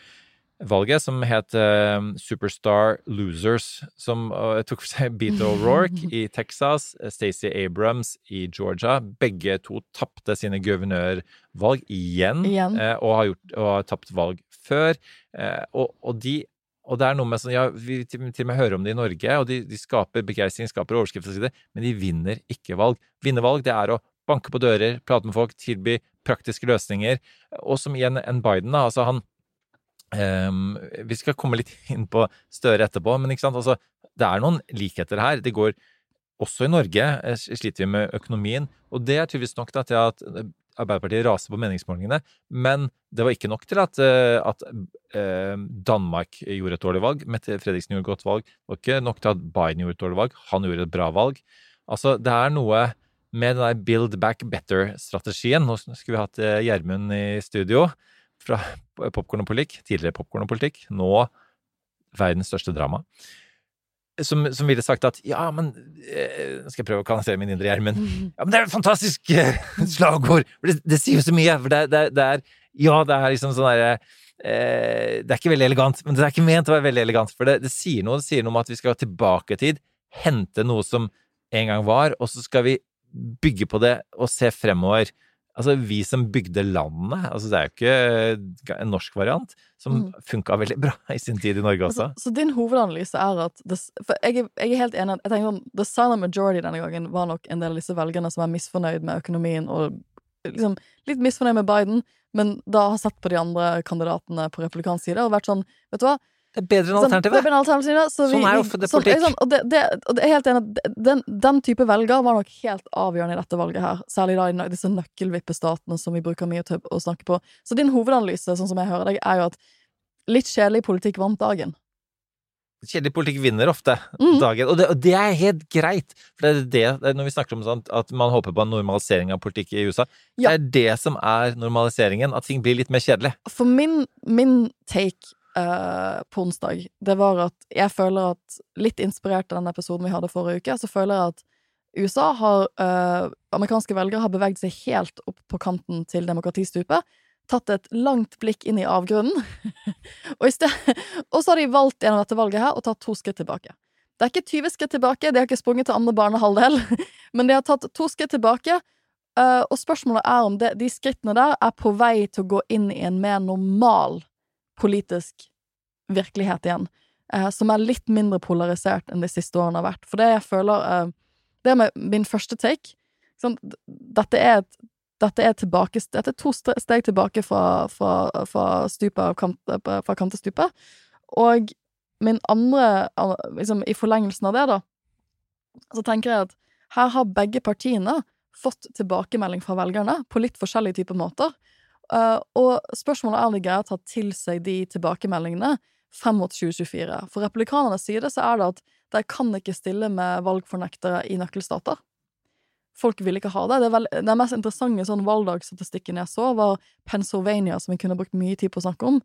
valget som het uh, Superstar Losers, som uh, tok for seg Beto O'Rourke i Texas, Stacey Abrams i Georgia. Begge to tapte sine guvernørvalg igjen, Igjen. Uh, og har, gjort, og har tapt valg før. Og, og de og det er noe med sånn, ja, Vi til, til og med hører om det i Norge, og de, de skaper begeistring, skaper overskrifter men de vinner ikke valg. Vinne valg, det er å banke på dører, prate med folk, tilby praktiske løsninger. Og som igjen en Biden. Altså han ehm, Vi skal komme litt inn på Støre etterpå, men ikke sant, altså, det er noen likheter her. Det går også i Norge eh, sliter vi med økonomien, og det er tydeligvis nok til at eh, Arbeiderpartiet raser på meningsmålingene, men det var ikke nok til at, eh, at Danmark gjorde et dårlig valg. Mette Fredriksen gjorde et godt valg. Det var ikke nok til at Biden gjorde et dårlig valg. Han gjorde et bra valg. Altså, det er noe med den der build back better-strategien. Nå skulle vi hatt Gjermund i studio fra Popkorn og politikk. Tidligere Popkorn og politikk. Nå verdens største drama. Som, som ville sagt at ja, men eh, Nå skal jeg prøve å kanalisere min indre Gjermund. Ja, men det er et fantastisk eh, slagord! Det, det sier jo så mye. For det, det, det er Ja, det er liksom sånn derre eh, Det er ikke veldig elegant, men det er ikke ment å være veldig elegant. For det, det sier noe. Det sier noe om at vi skal tilbake i tid, hente noe som en gang var, og så skal vi bygge på det og se fremover. Altså, vi som bygde landet altså Det er jo ikke en norsk variant, som Mm. funka veldig bra i sin tid i Norge også. Så, så din hovedanalyse er at det, For jeg, jeg er helt enig. Jeg tenker sånn, The silent majority denne gangen var nok en del av disse velgerne som er misfornøyd med økonomien og liksom litt misfornøyd med Biden, men da har sett på de andre kandidatene på republikansk side og vært sånn Vet du hva? Det er bedre enn Sånn, alternativet. det er bedre enn alternativet, så vi- Sånn er jo for det sånn, politikk. Sånn, og, det, det, og det er helt enig den, den type velger var nok helt avgjørende i dette valget her. Særlig da i disse nøkkelvippestatene som vi bruker mye til å snakke på. Så din hovedanalyse, sånn som jeg hører deg, er jo at litt kjedelig politikk vant dagen. Kjedelig politikk vinner ofte mm. dagen, og det, og det er helt greit. For det er det, det er når vi snakker om sånt, at man håper på en normalisering av politikk i USA, Ja. det er det som er normaliseringen, at ting blir litt mer kjedelig. For min, min take eh, på onsdag, det var at jeg føler at, litt inspirert av den episoden vi hadde forrige uke, så føler jeg at USA har uh, Amerikanske velgere har beveget seg helt opp på kanten til demokratistupet. Tatt et langt blikk inn i avgrunnen. og, i sted, og så har de valgt gjennom dette valget her å ta to skritt tilbake. Det er ikke 20 skritt tilbake, de har ikke sprunget til andre barnehalvdel, men de har tatt to skritt tilbake. Uh, og spørsmålet er om det, de skrittene der er på vei til å gå inn i en mer normal politisk virkelighet igjen, eh, som er litt mindre polarisert enn de siste årene har vært. For det jeg føler eh, Det er min første take. Sånn, dette er et dette er, tilbake, dette er to steg tilbake fra, fra, fra, stupet kant, eh, fra kant til stupet. Og min andre liksom, I forlengelsen av det, da, så tenker jeg at her har begge partiene fått tilbakemelding fra velgerne på litt forskjellige typer måter. Uh, og spørsmålet er om de greier å ta til seg de tilbakemeldingene frem mot 2024. For republikanernes side så er det at de kan ikke stille med valgfornektere i nøkkelstater. Folk vil ikke ha det. det er vel, den mest interessante sånn valgdagsstatistikken jeg så, var Pennsylvania, som vi kunne brukt mye tid på å snakke om.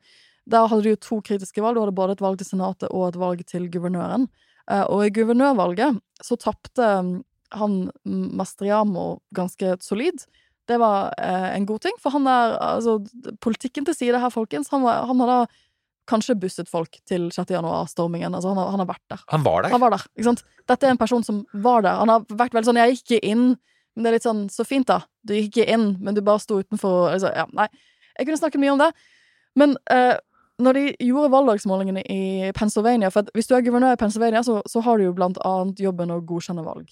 Der hadde du jo to kritiske valg. Du hadde både et valg til Senatet og et valg til guvernøren. Uh, og i guvernørvalget så tapte um, han Mastriamo ganske solid. Det var eh, en god ting, for han der, altså Politikken til side her, folkens. Han, var, han har da kanskje busset folk til 6. januar-stormingen. Altså, han, har, han har vært der. Han var der. Han var der, ikke sant? Dette er en person som var der. Han har vært veldig sånn 'Jeg gikk ikke inn', men det er litt sånn 'Så fint, da. Du gikk ikke inn, men du bare sto utenfor'. Altså, ja, nei. Jeg kunne snakket mye om det. Men eh, når de gjorde valgdagsmålingene i Pennsylvania For hvis du er guvernør i Pennsylvania, så, så har du jo blant annet jobben å godkjenne valg.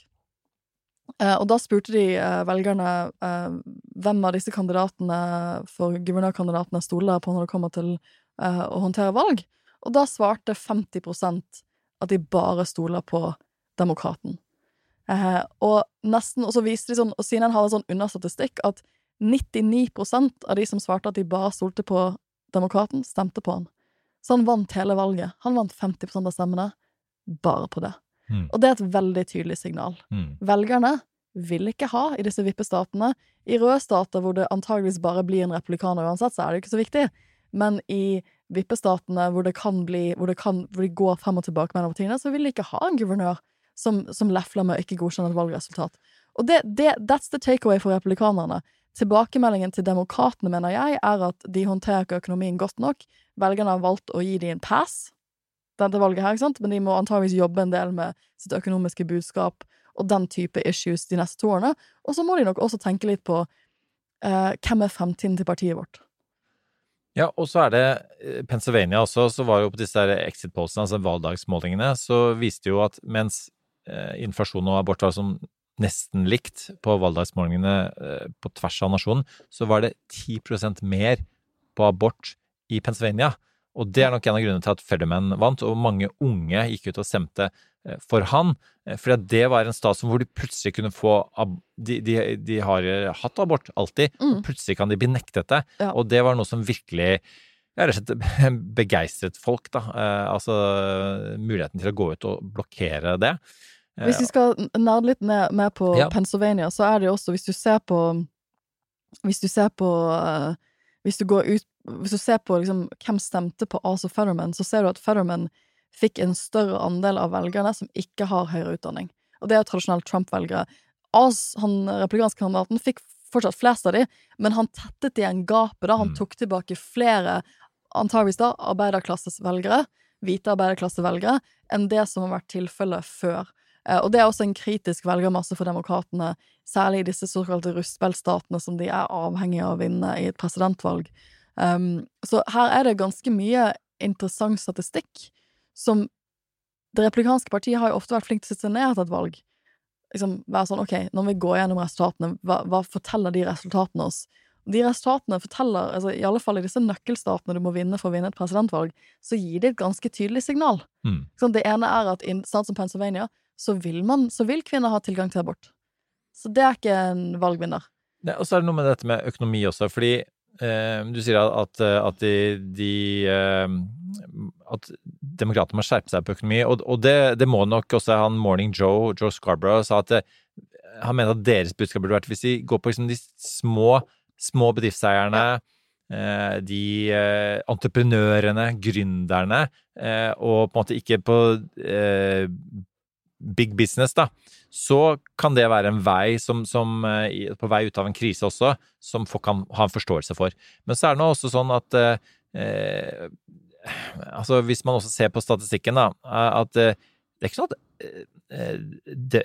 Eh, og da spurte de eh, velgerne eh, hvem av disse kandidatene for guvernørkandidatene stoler på når det kommer til å håndtere valg. Og da svarte 50% at de bare stoler på demokraten. Og nesten, og så viste de sånn, og CNN har en sånn understatistikk at 99% av de som svarte at de bare stolte på demokraten, stemte på han. Så han vant hele valget. Han vant 50% av stemmene bare på det. Mm. Og det er et veldig tydelig signal. Mm. Velgerne vil ikke ha i disse vippestatene. I røde stater hvor det antageligvis bare blir en republikaner uansett, så er det jo ikke så viktig. Men i vippestatene hvor det kan bli hvor det, kan, hvor de går frem og tilbake mellom partiene, så vil de ikke ha en guvernør som, som lefler med å ikke godkjenne et valgresultat. Og det, det, that's the takeaway for republikanerne. Tilbakemeldingen til demokratene, mener jeg, er at de håndterer ikke økonomien godt nok. Velgerne har valgt å gi dem en pass dette valget her, ikke sant? men de må antageligvis jobbe en del med sitt økonomiske budskap og den type issues de neste to årene. Og så må de nok også tenke litt på eh, hvem er fremtiden til partiet vårt. Ja, og så er det eh, Pennsylvania også, så var jo på disse exit pollsene, altså valgdagsmålingene, så viste jo at mens eh, inflasjon og abort var som nesten likt på valgdagsmålingene eh, på tvers av nasjonen, så var det 10% mer på abort i Pennsylvania. Og det er nok en av grunnene til at Fetterman vant, og mange unge gikk ut og stemte eh, for han. eh, For det var en stat hvor de plutselig kunne få de, de, de har hatt abort alltid, og plutselig kan de bli nektet det. Ja. Og det var noe som virkelig ja, rett og slett begeistret folk, da. Eh, altså muligheten til å gå ut og blokkere det. Eh, Hvis vi skal nerde litt ned, mer på Ja. Pennsylvania, så er det jo også, hvis du ser på Hvis du ser på eh, Hvis du går ut Hvis du ser på liksom hvem stemte på Asa Fetterman, så ser du at Fetterman fikk en større andel av velgerne som ikke har høyere utdanning. Og det er jo tradisjonelt Trump-velgere. As, han republikanske kandidaten, fikk fortsatt flest av de, men han tettet igjen gapet da. Han tok tilbake flere, antageligvis da, arbeiderklassesvelgere, hvite arbeiderklassevelgere, enn det som har vært tilfellet før. Eh, Og det er også en kritisk velgermasse for demokratene, særlig i disse såkalte rustbeltstatene som de er avhengige av å vinne i et presidentvalg. Um, så her er det ganske mye interessant statistikk som Det replikanske partiet har jo ofte vært flink til å sitte ned etter et valg. Liksom være sånn, ok, når vi går gjennom resultatene, hva, hva forteller de resultatene oss? De resultatene forteller, altså i alle fall i disse nøkkelstatene du må vinne for å vinne et presidentvalg, så gir det et ganske tydelig signal. Mm. Sånn, det ene er at i en stat som Pennsylvania, så vil, man, så vil kvinner ha tilgang til abort. Så det er ikke en valgvinner. Og så er det noe med dette med økonomi også, fordi du sier at, at de, de eh, At demokratene må skjerpe seg på økonomi, og, og det, det, må nok også han Morning Joe, Joe Scarborough, sa at eh, han mener at deres budskap burde vært hvis de går på liksom de små, små bedriftseierne, eh, de eh, entreprenørene, gründerne, eh, og på en måte ikke på eh, big business, da, så kan det være en vei som, som eh, på vei ut av en krise også, som folk kan ha en forståelse for. Men så er det nå også sånn at eh, eh, Altså, hvis man også ser på statistikken, da, eh, at det er ikke sånn at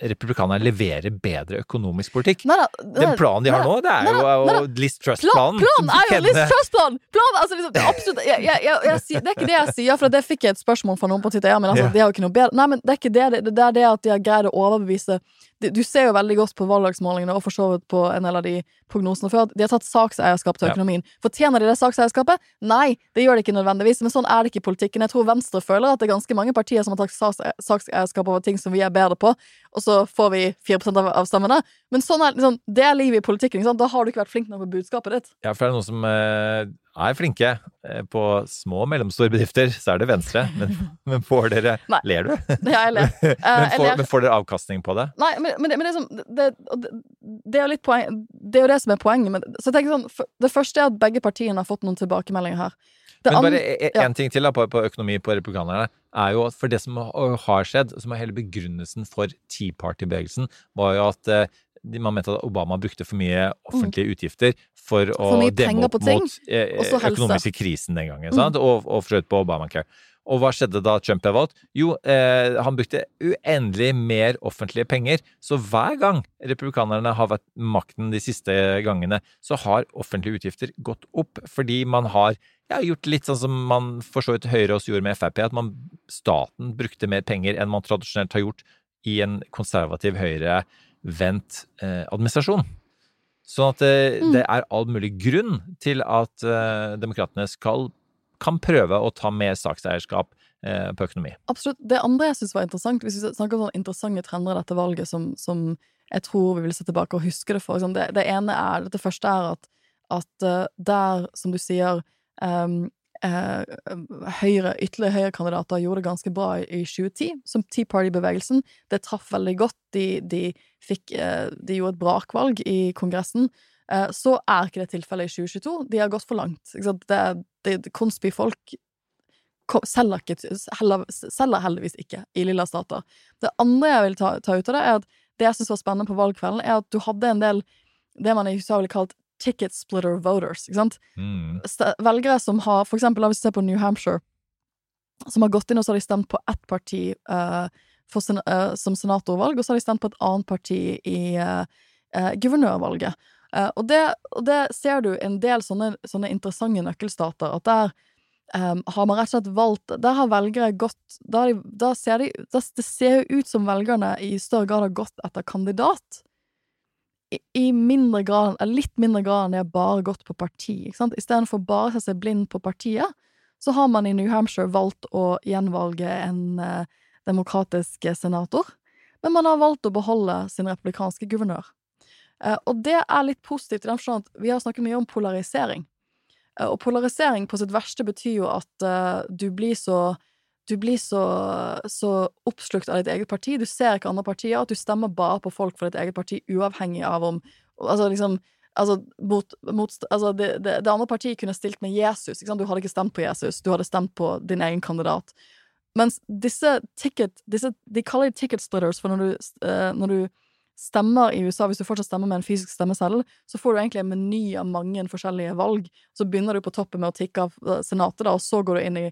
republikanerne leverer bedre økonomisk politikk. Neida, Den planen de har nå, det er jo Liz Trust-planen. planen er jo Liz Truss-planen! Plan, altså liksom, det er absolutt jeg, jeg, jeg, Det er ikke det jeg sier, for det fikk jeg et spørsmål fra noen på Twitter. Ja, men altså, Ja. de har jo ikke noe bedre Nei, men det er ikke det. Det, det er det at de har greid å overbevise du, ser jo veldig godt på valgdagsmålingene og for så vidt på en del av de prognosene før at de har tatt sakseierskap til økonomien. Fortjener de det sakseierskapet? Nei, det gjør de ikke nødvendigvis, men sånn er det ikke i politikken. Jeg tror Venstre føler at det er ganske mange partier som har tatt saks- sakseierskap over ting som vi er bedre på, og så får vi 4 av, av stemmene. Men sånn er, liksom, det er livet i politikken. Ikke? Da har du ikke vært flink nok med budskapet ditt. Ja, for det er noen som eh, er flinke eh, på små og mellomstore bedrifter, så er det Venstre. Men, men får dere Nei. Ler du? Ja, jeg ler. Eh, men, får, ler. men får dere avkastning på det? Nei, men, men, det- men det, sånn, det, det, er jo litt poeng Det er jo det som er poenget. Men, så jeg tenker sånn, Det første er at begge partiene har fått noen tilbakemeldinger her. Men bare én ja. ting til da, på, på økonomi på republikanerne, er jo at for det som har skjedd, som er hele begrunnelsen for Tea Party-bevegelsen, var jo at eh, man mente at Obama brukte for mye offentlige utgifter for Mm. For å demme opp mot eh, økonomiske krisen den gangen, Mm. og, og for på Obamacare. Og hva skjedde da Trump ble valgt? Jo, eh, han brukte uendelig mer offentlige penger. Så hver gang republikanerne har vært makten de siste gangene, så har offentlige utgifter gått opp fordi man har ja, gjort litt sånn som man for så vidt Høyre også gjorde med Frp, at man, staten brukte mer penger enn man tradisjonelt har gjort i en konservativ høyrevendt eh, administrasjon. Sånn at eh, Mm. det er all mulig grunn til at eh, demokratene skal kan prøve å ta mer sakseierskap eh, på økonomi. Absolutt. Det andre jeg syns var interessant, hvis vi snakker om sånne interessante trender i dette valget som, som jeg tror vi vil se tilbake og huske det for. Liksom, det, det, ene er, det første er at, at uh, der, som du sier, um, eh, høyre, ytterligere høyrekandidater gjorde det ganske bra i, i 2010, som Tea Party-bevegelsen. Det traff veldig godt. De, de, fikk, uh, de gjorde et brakvalg i Kongressen. Så er ikke det tilfellet i 2022. De har gått for langt. Det, det, Konsby-folk selger, heller, selger heldigvis ikke i lilla stater. Det andre jeg vil ta, ta ut av det, er at det jeg syns var spennende på valgkvelden, er at du hadde en del det man i USA ville kalt ticket splitter voters. ikke sant? Mm. Velgere som har For eksempel, hvis vi ser på New Hampshire, som har gått inn og så har de stemt på ett parti uh, sen, uh, som senatorvalg, og så har de stemt på et annet parti i uh, guvernørvalget. Og det, og, det, ser du en del sånne, sånne interessante nøkkelstater, at der um, har man rett og slett valgt Der har velgere gått Da, de, ser de da, Det ser jo ut som velgerne i større grad har gått etter kandidat. I, mindre grad, litt mindre grad enn de har bare gått på parti. ikke sant? Istedenfor bare å se seg blind på partiet, så har man i New Hampshire valgt å gjenvalge en eh, demokratisk senator. Men man har valgt å beholde sin republikanske guvernør. Uh, og det er litt positivt i den forstand at vi har snakket mye om polarisering. Eh, og polarisering på sitt verste betyr jo at uh, du blir så du blir så, så, oppslukt av ditt eget parti. Du ser ikke andre partier. At du stemmer bare på folk for ditt eget parti, uavhengig av om Altså, liksom Altså, mot, mot, altså det, det, det, andre partiet kunne stilt med Jesus. Du hadde ikke stemt på Jesus, du hadde stemt på din egen kandidat. Mens disse ticket disse, De kaller det ticket splitters, for når du, når du stemmer i USA, hvis du fortsatt stemmer med en fysisk stemme selv, så får du egentlig en meny av mange forskjellige valg. Så begynner du på toppen med å tikke av eh, Senatet, da, og så går du inn i,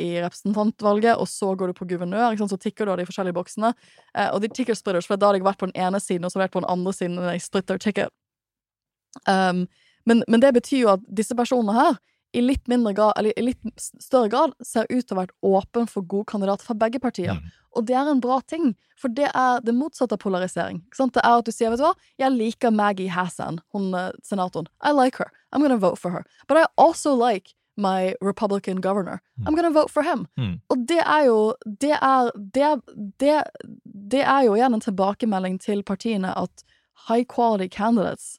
i, representantvalget, og så går du på guvernør, så tikker du av de forskjellige boksene. Eh, og de ticker splitters, for da hadde jeg vært på den ene siden, og så hadde jeg vært på den andre siden, og jeg splitter ticket. Um, men, men, det betyr jo at disse personene her i litt grad, eller i litt større grad, ser ut til å ha vært åpen for gode kandidater fra begge partier. Mm. Og det er en bra ting, for det er det motsatte av polarisering. Det er at du sier, vet du hva, jeg liker Maggie Hassan, hun uh, senatoren. I like her. I'm gonna vote for her. But I also like my Republican governor. Mm. I'm gonna vote for him. Mm. Og det er jo det er, det, det, det er jo igjen en tilbakemelding til partiene at high quality candidates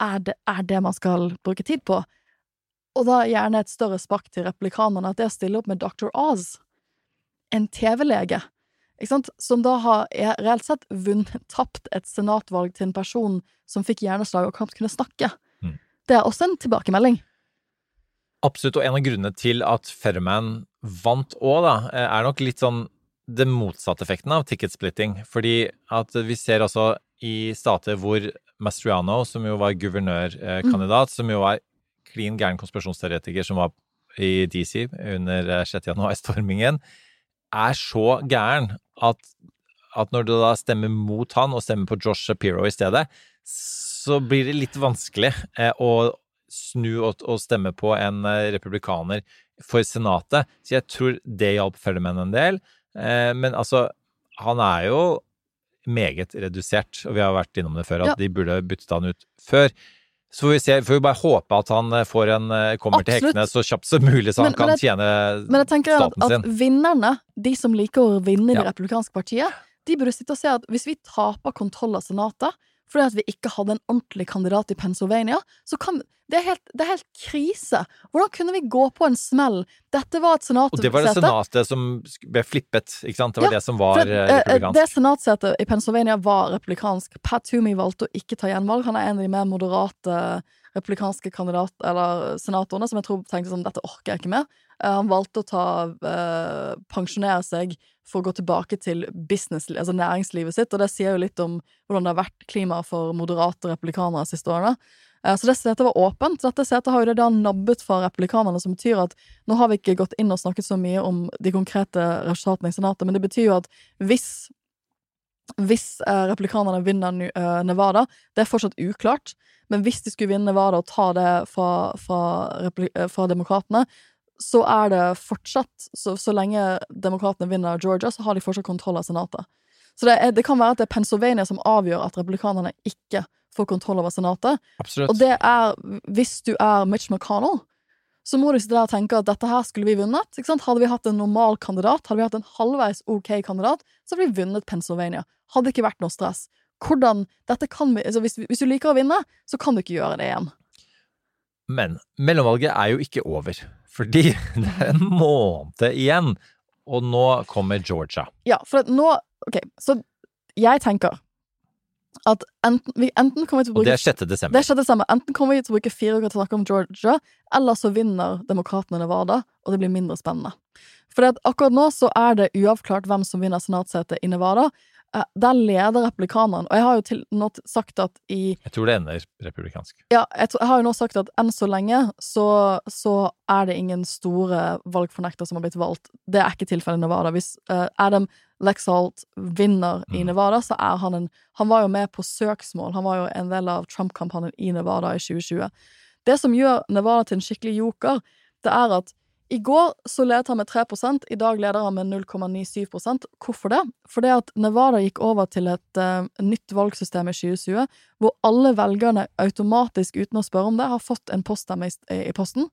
er det, er det man skal bruke tid på. Og da gjerne et større spark til replikanerne, at det å stille opp med Dr. Oz, en TV-lege, som da har reelt sett vunnet, tapt et senatvalg til en person som fikk hjerneslag og knapt kunne snakke. Mm. Det er også en tilbakemelding. Absolutt, og en av grunnene til at Ferman vant òg, da, er nok litt sånn den motsatte effekten av ticket splitting. Fordi at vi ser altså i stater hvor Mastriano, som jo var guvernørkandidat, mm. som jo var klin gæren konspirasjonsteoretiker som var i DC under 6. januar-stormingen, er så gæren at, at når du da stemmer mot han og stemmer på Josh Shapiro i stedet, så blir det litt vanskelig eh, å snu og, og, stemme på en eh, republikaner for Senatet. Så jeg tror det hjalp Felleman en del. Eh, men altså, han er jo meget redusert, og vi har vært innom det før, at ja. de burde byttet han ut før. Så får vi, se, får vi bare håpe at han eh, får en, eh, kommer Absolutt. til hektene så kjapt som mulig, så men, han kan jeg, tjene staten sin. Men jeg tenker at, at vinnerne, de som liker å vinne i ja. det republikanske partiet, de burde sitte og se at hvis vi taper kontroll av Senatet fordi at vi ikke hadde en ordentlig kandidat i Pennsylvania, så kan det er, helt, det er helt krise. Hvordan kunne vi gå på en smell? Dette var et senatsete Og det var det senatet som ble flippet, ikke sant? Det var ja, det som var det, eh, republikansk. Det senatsetet i Pennsylvania var republikansk. Pat Toomey valgte å ikke ta gjenvalg. Han er en av de mer moderate republikanske kandidat, eller senatorene som jeg tror tenkte sånn dette orker jeg ikke mer. Eh, han valgte å ta uh, pensjonere seg for å gå tilbake til business, altså næringslivet sitt, og det sier jo litt om hvordan det har vært klima for moderate republikanere de siste årene. Uh, så det setet var åpent. Dette setet har jo det da nabbet fra republikanerne, som betyr at nå har vi ikke gått inn og snakket så mye om de konkrete resultatene i Senatet, men det betyr jo at hvis hvis republikanerne vinner Nevada, det er fortsatt uklart, men hvis de skulle vinne Nevada og ta det fra, fra, fra demokratene, så er det fortsatt så, så lenge demokratene vinner Georgia, så har de fortsatt kontroll av Senatet. Så det, er, det, kan være at det er Pennsylvania som avgjør at republikanerne ikke får kontroll over Senatet. Absolutt. Og det er Hvis du er Mitch McConnell, så må du sitte der og tenke at dette her skulle vi vunnet. Hadde vi hatt en normal kandidat, hadde vi hatt en halvveis ok kandidat, så hadde vi vunnet Pennsylvania. Hadde ikke vært noe stress. Hvordan dette kan vi, altså hvis, hvis du liker å vinne, så kan du ikke gjøre det igjen. Men mellomvalget er jo ikke over, fordi det er en måned igjen, og nå kommer Georgia. Ja, for at nå Ok, så jeg tenker at enten, vi, enten kommer vi til å bruke Og det er 6. desember. Det er 6. desember. Enten kommer vi til å bruke fire uker til å snakke om Georgia, eller så vinner demokratene Nevada, og det blir mindre spennende. For akkurat nå så er det uavklart hvem som vinner senatssetet i Nevada. Eh, Der leder republikanerne, og jeg har jo til nå sagt at i Jeg tror det ender republikansk. ja, jeg, jeg har jo nå sagt at enn så lenge så, så er det ingen store valgfornekter som har blitt valgt. Det er ikke tilfellet i Nevada. Hvis uh, Adam Lexalt vinner i Nevada, så er han en Han var jo med på søksmål. Han var jo en del av Trump-kampanjen i Nevada i 2020. Det som gjør Nevada til en skikkelig joker, det er at i går så ledet han med 3 i dag leder han med 0,97% Hvorfor det? Fordi at Nevada gikk over til et uh, nytt valgsystem i 2020, hvor alle velgerne automatisk, uten å spørre om det, har fått en poststemme i, i posten.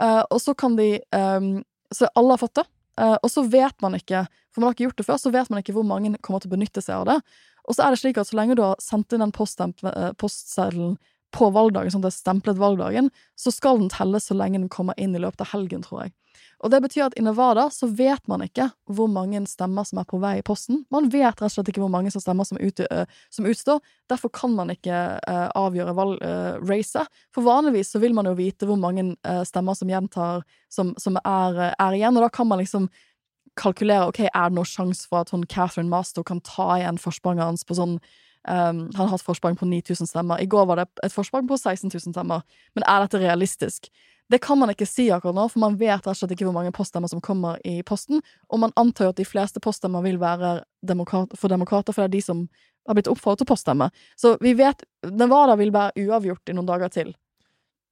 Uh, og så kan de um, Så alle har fått det. Uh, og så vet man ikke, for man har ikke gjort det før, så vet man ikke hvor mange kommer til å benytte seg av det. Og så er det slik at så lenge du har sendt inn den postseddelen på valgdagen, sånn at det er stemplet valgdagen, så skal den telles så lenge den kommer inn i løpet av helgen, tror jeg. Og det betyr at i Nevada så vet man ikke hvor mange stemmer som er på vei i posten. Man vet rett og slett ikke hvor mange som stemmer som, ut, uh, som utstår. Derfor kan man ikke uh, avgjøre valgracet. For vanligvis så vil man jo vite hvor mange stemmer som gjentar, som, som er, er igjen, og da kan man liksom kalkulere ok, er det noen sjanse for at hun Catherine Master kan ta igjen forspranget hans på sånn um, Han har hatt forsprang på 9000 stemmer. I går var det et forsprang på 16 000 stemmer. Men er dette realistisk? Det kan man ikke si akkurat nå, for man vet rett og slett ikke hvor mange poststemmer som kommer i posten, og man antar jo at de fleste poststemmer vil være demokrat, for demokrater, for det er de som har blitt oppfordret til å poststemme. Så vi vet Nevada vil være uavgjort i noen dager til.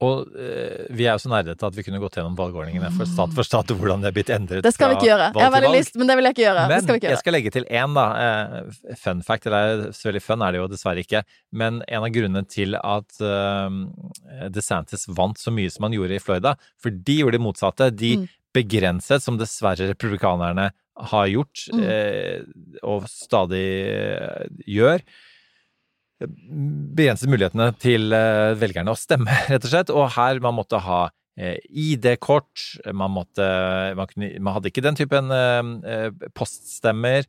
Og eh, vi er jo så nerdete at vi kunne gått gjennom valgordningene for stat for stat og hvordan det er blitt endret Det skal vi ikke gjøre. Jeg har veldig lyst, men det vil jeg ikke gjøre. det Men skal vi ikke jeg skal legge til én, da. Eh, fun fact, eller så veldig fun er det jo dessverre ikke. Men en av grunnene til at eh, DeSantis vant så mye som han gjorde i Florida, for de gjorde det motsatte. De Mm. begrenset, som dessverre republikanerne har gjort, Mm. eh, og stadig eh, gjør, begrenset mulighetene til eh, velgerne å stemme, rett og slett. Og her man måtte ha eh, ID-kort, man man, man hadde ikke den typen eh, poststemmer.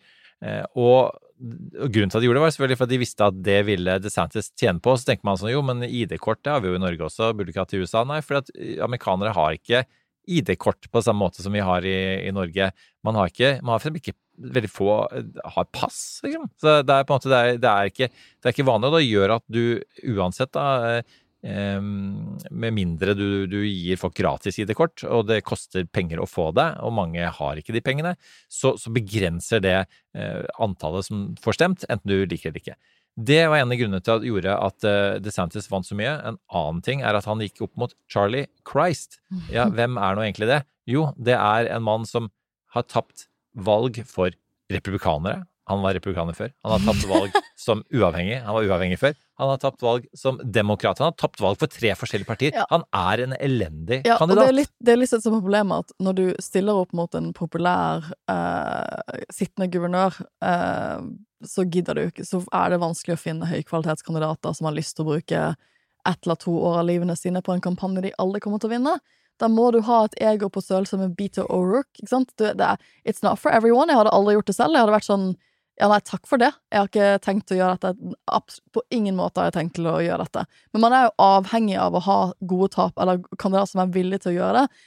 og grunnen til at de gjorde det, var selvfølgelig for at de visste at det ville DeSantis tjene på. Så tenker man sånn, jo, men ID-kort det har vi jo i Norge også, burde ikke hatt i USA. Nei, for at amerikanere har ikke ID-kort på samme måte som vi har i, i Norge. Man har ikke, man har for ikke veldig få eh, har pass, liksom. Så det er på en måte, det er, det er, ikke, det er ikke vanlig, og det gjør at du uansett da eh, med mindre du, du gir folk gratis ID-kort, og det koster penger å få det, og mange har ikke de pengene, så, så begrenser det eh, antallet som får stemt, enten du liker det eller ikke. Det var en av grunnene til at gjorde at eh, DeSantis vant så mye. En annen ting er at han gikk opp mot Charlie Christ. Ja, hvem er nå egentlig det? Jo, det er en mann som har tapt valg for republikanere. Han var republikaner før. Han har tapt valg som uavhengig. Han var uavhengig før. Han har tapt valg som demokrat. Han har tapt valg for tre forskjellige partier. Ja. Han er en elendig Ja, og det er litt, det er litt sånn som problemet at når du stiller opp mot en populær eh, sittende guvernør, eh, så gidder du ikke, så er det vanskelig å finne høykvalitetskandidater som har lyst til å bruke ett eller to år av livene sine på en kampanje de aldri kommer til å vinne. Da må du ha et ego på størrelse med Beater O'Rourke, ikke sant? Du, det er, it's not for everyone. Jeg hadde aldri gjort det selv. Jeg hadde vært sånn ja, nei, takk for det. Jeg har ikke tenkt å gjøre dette. På ingen måte har jeg tenkt til å gjøre dette. Men man er jo avhengig av å ha gode tap, eller kandidater som er villige til å gjøre det.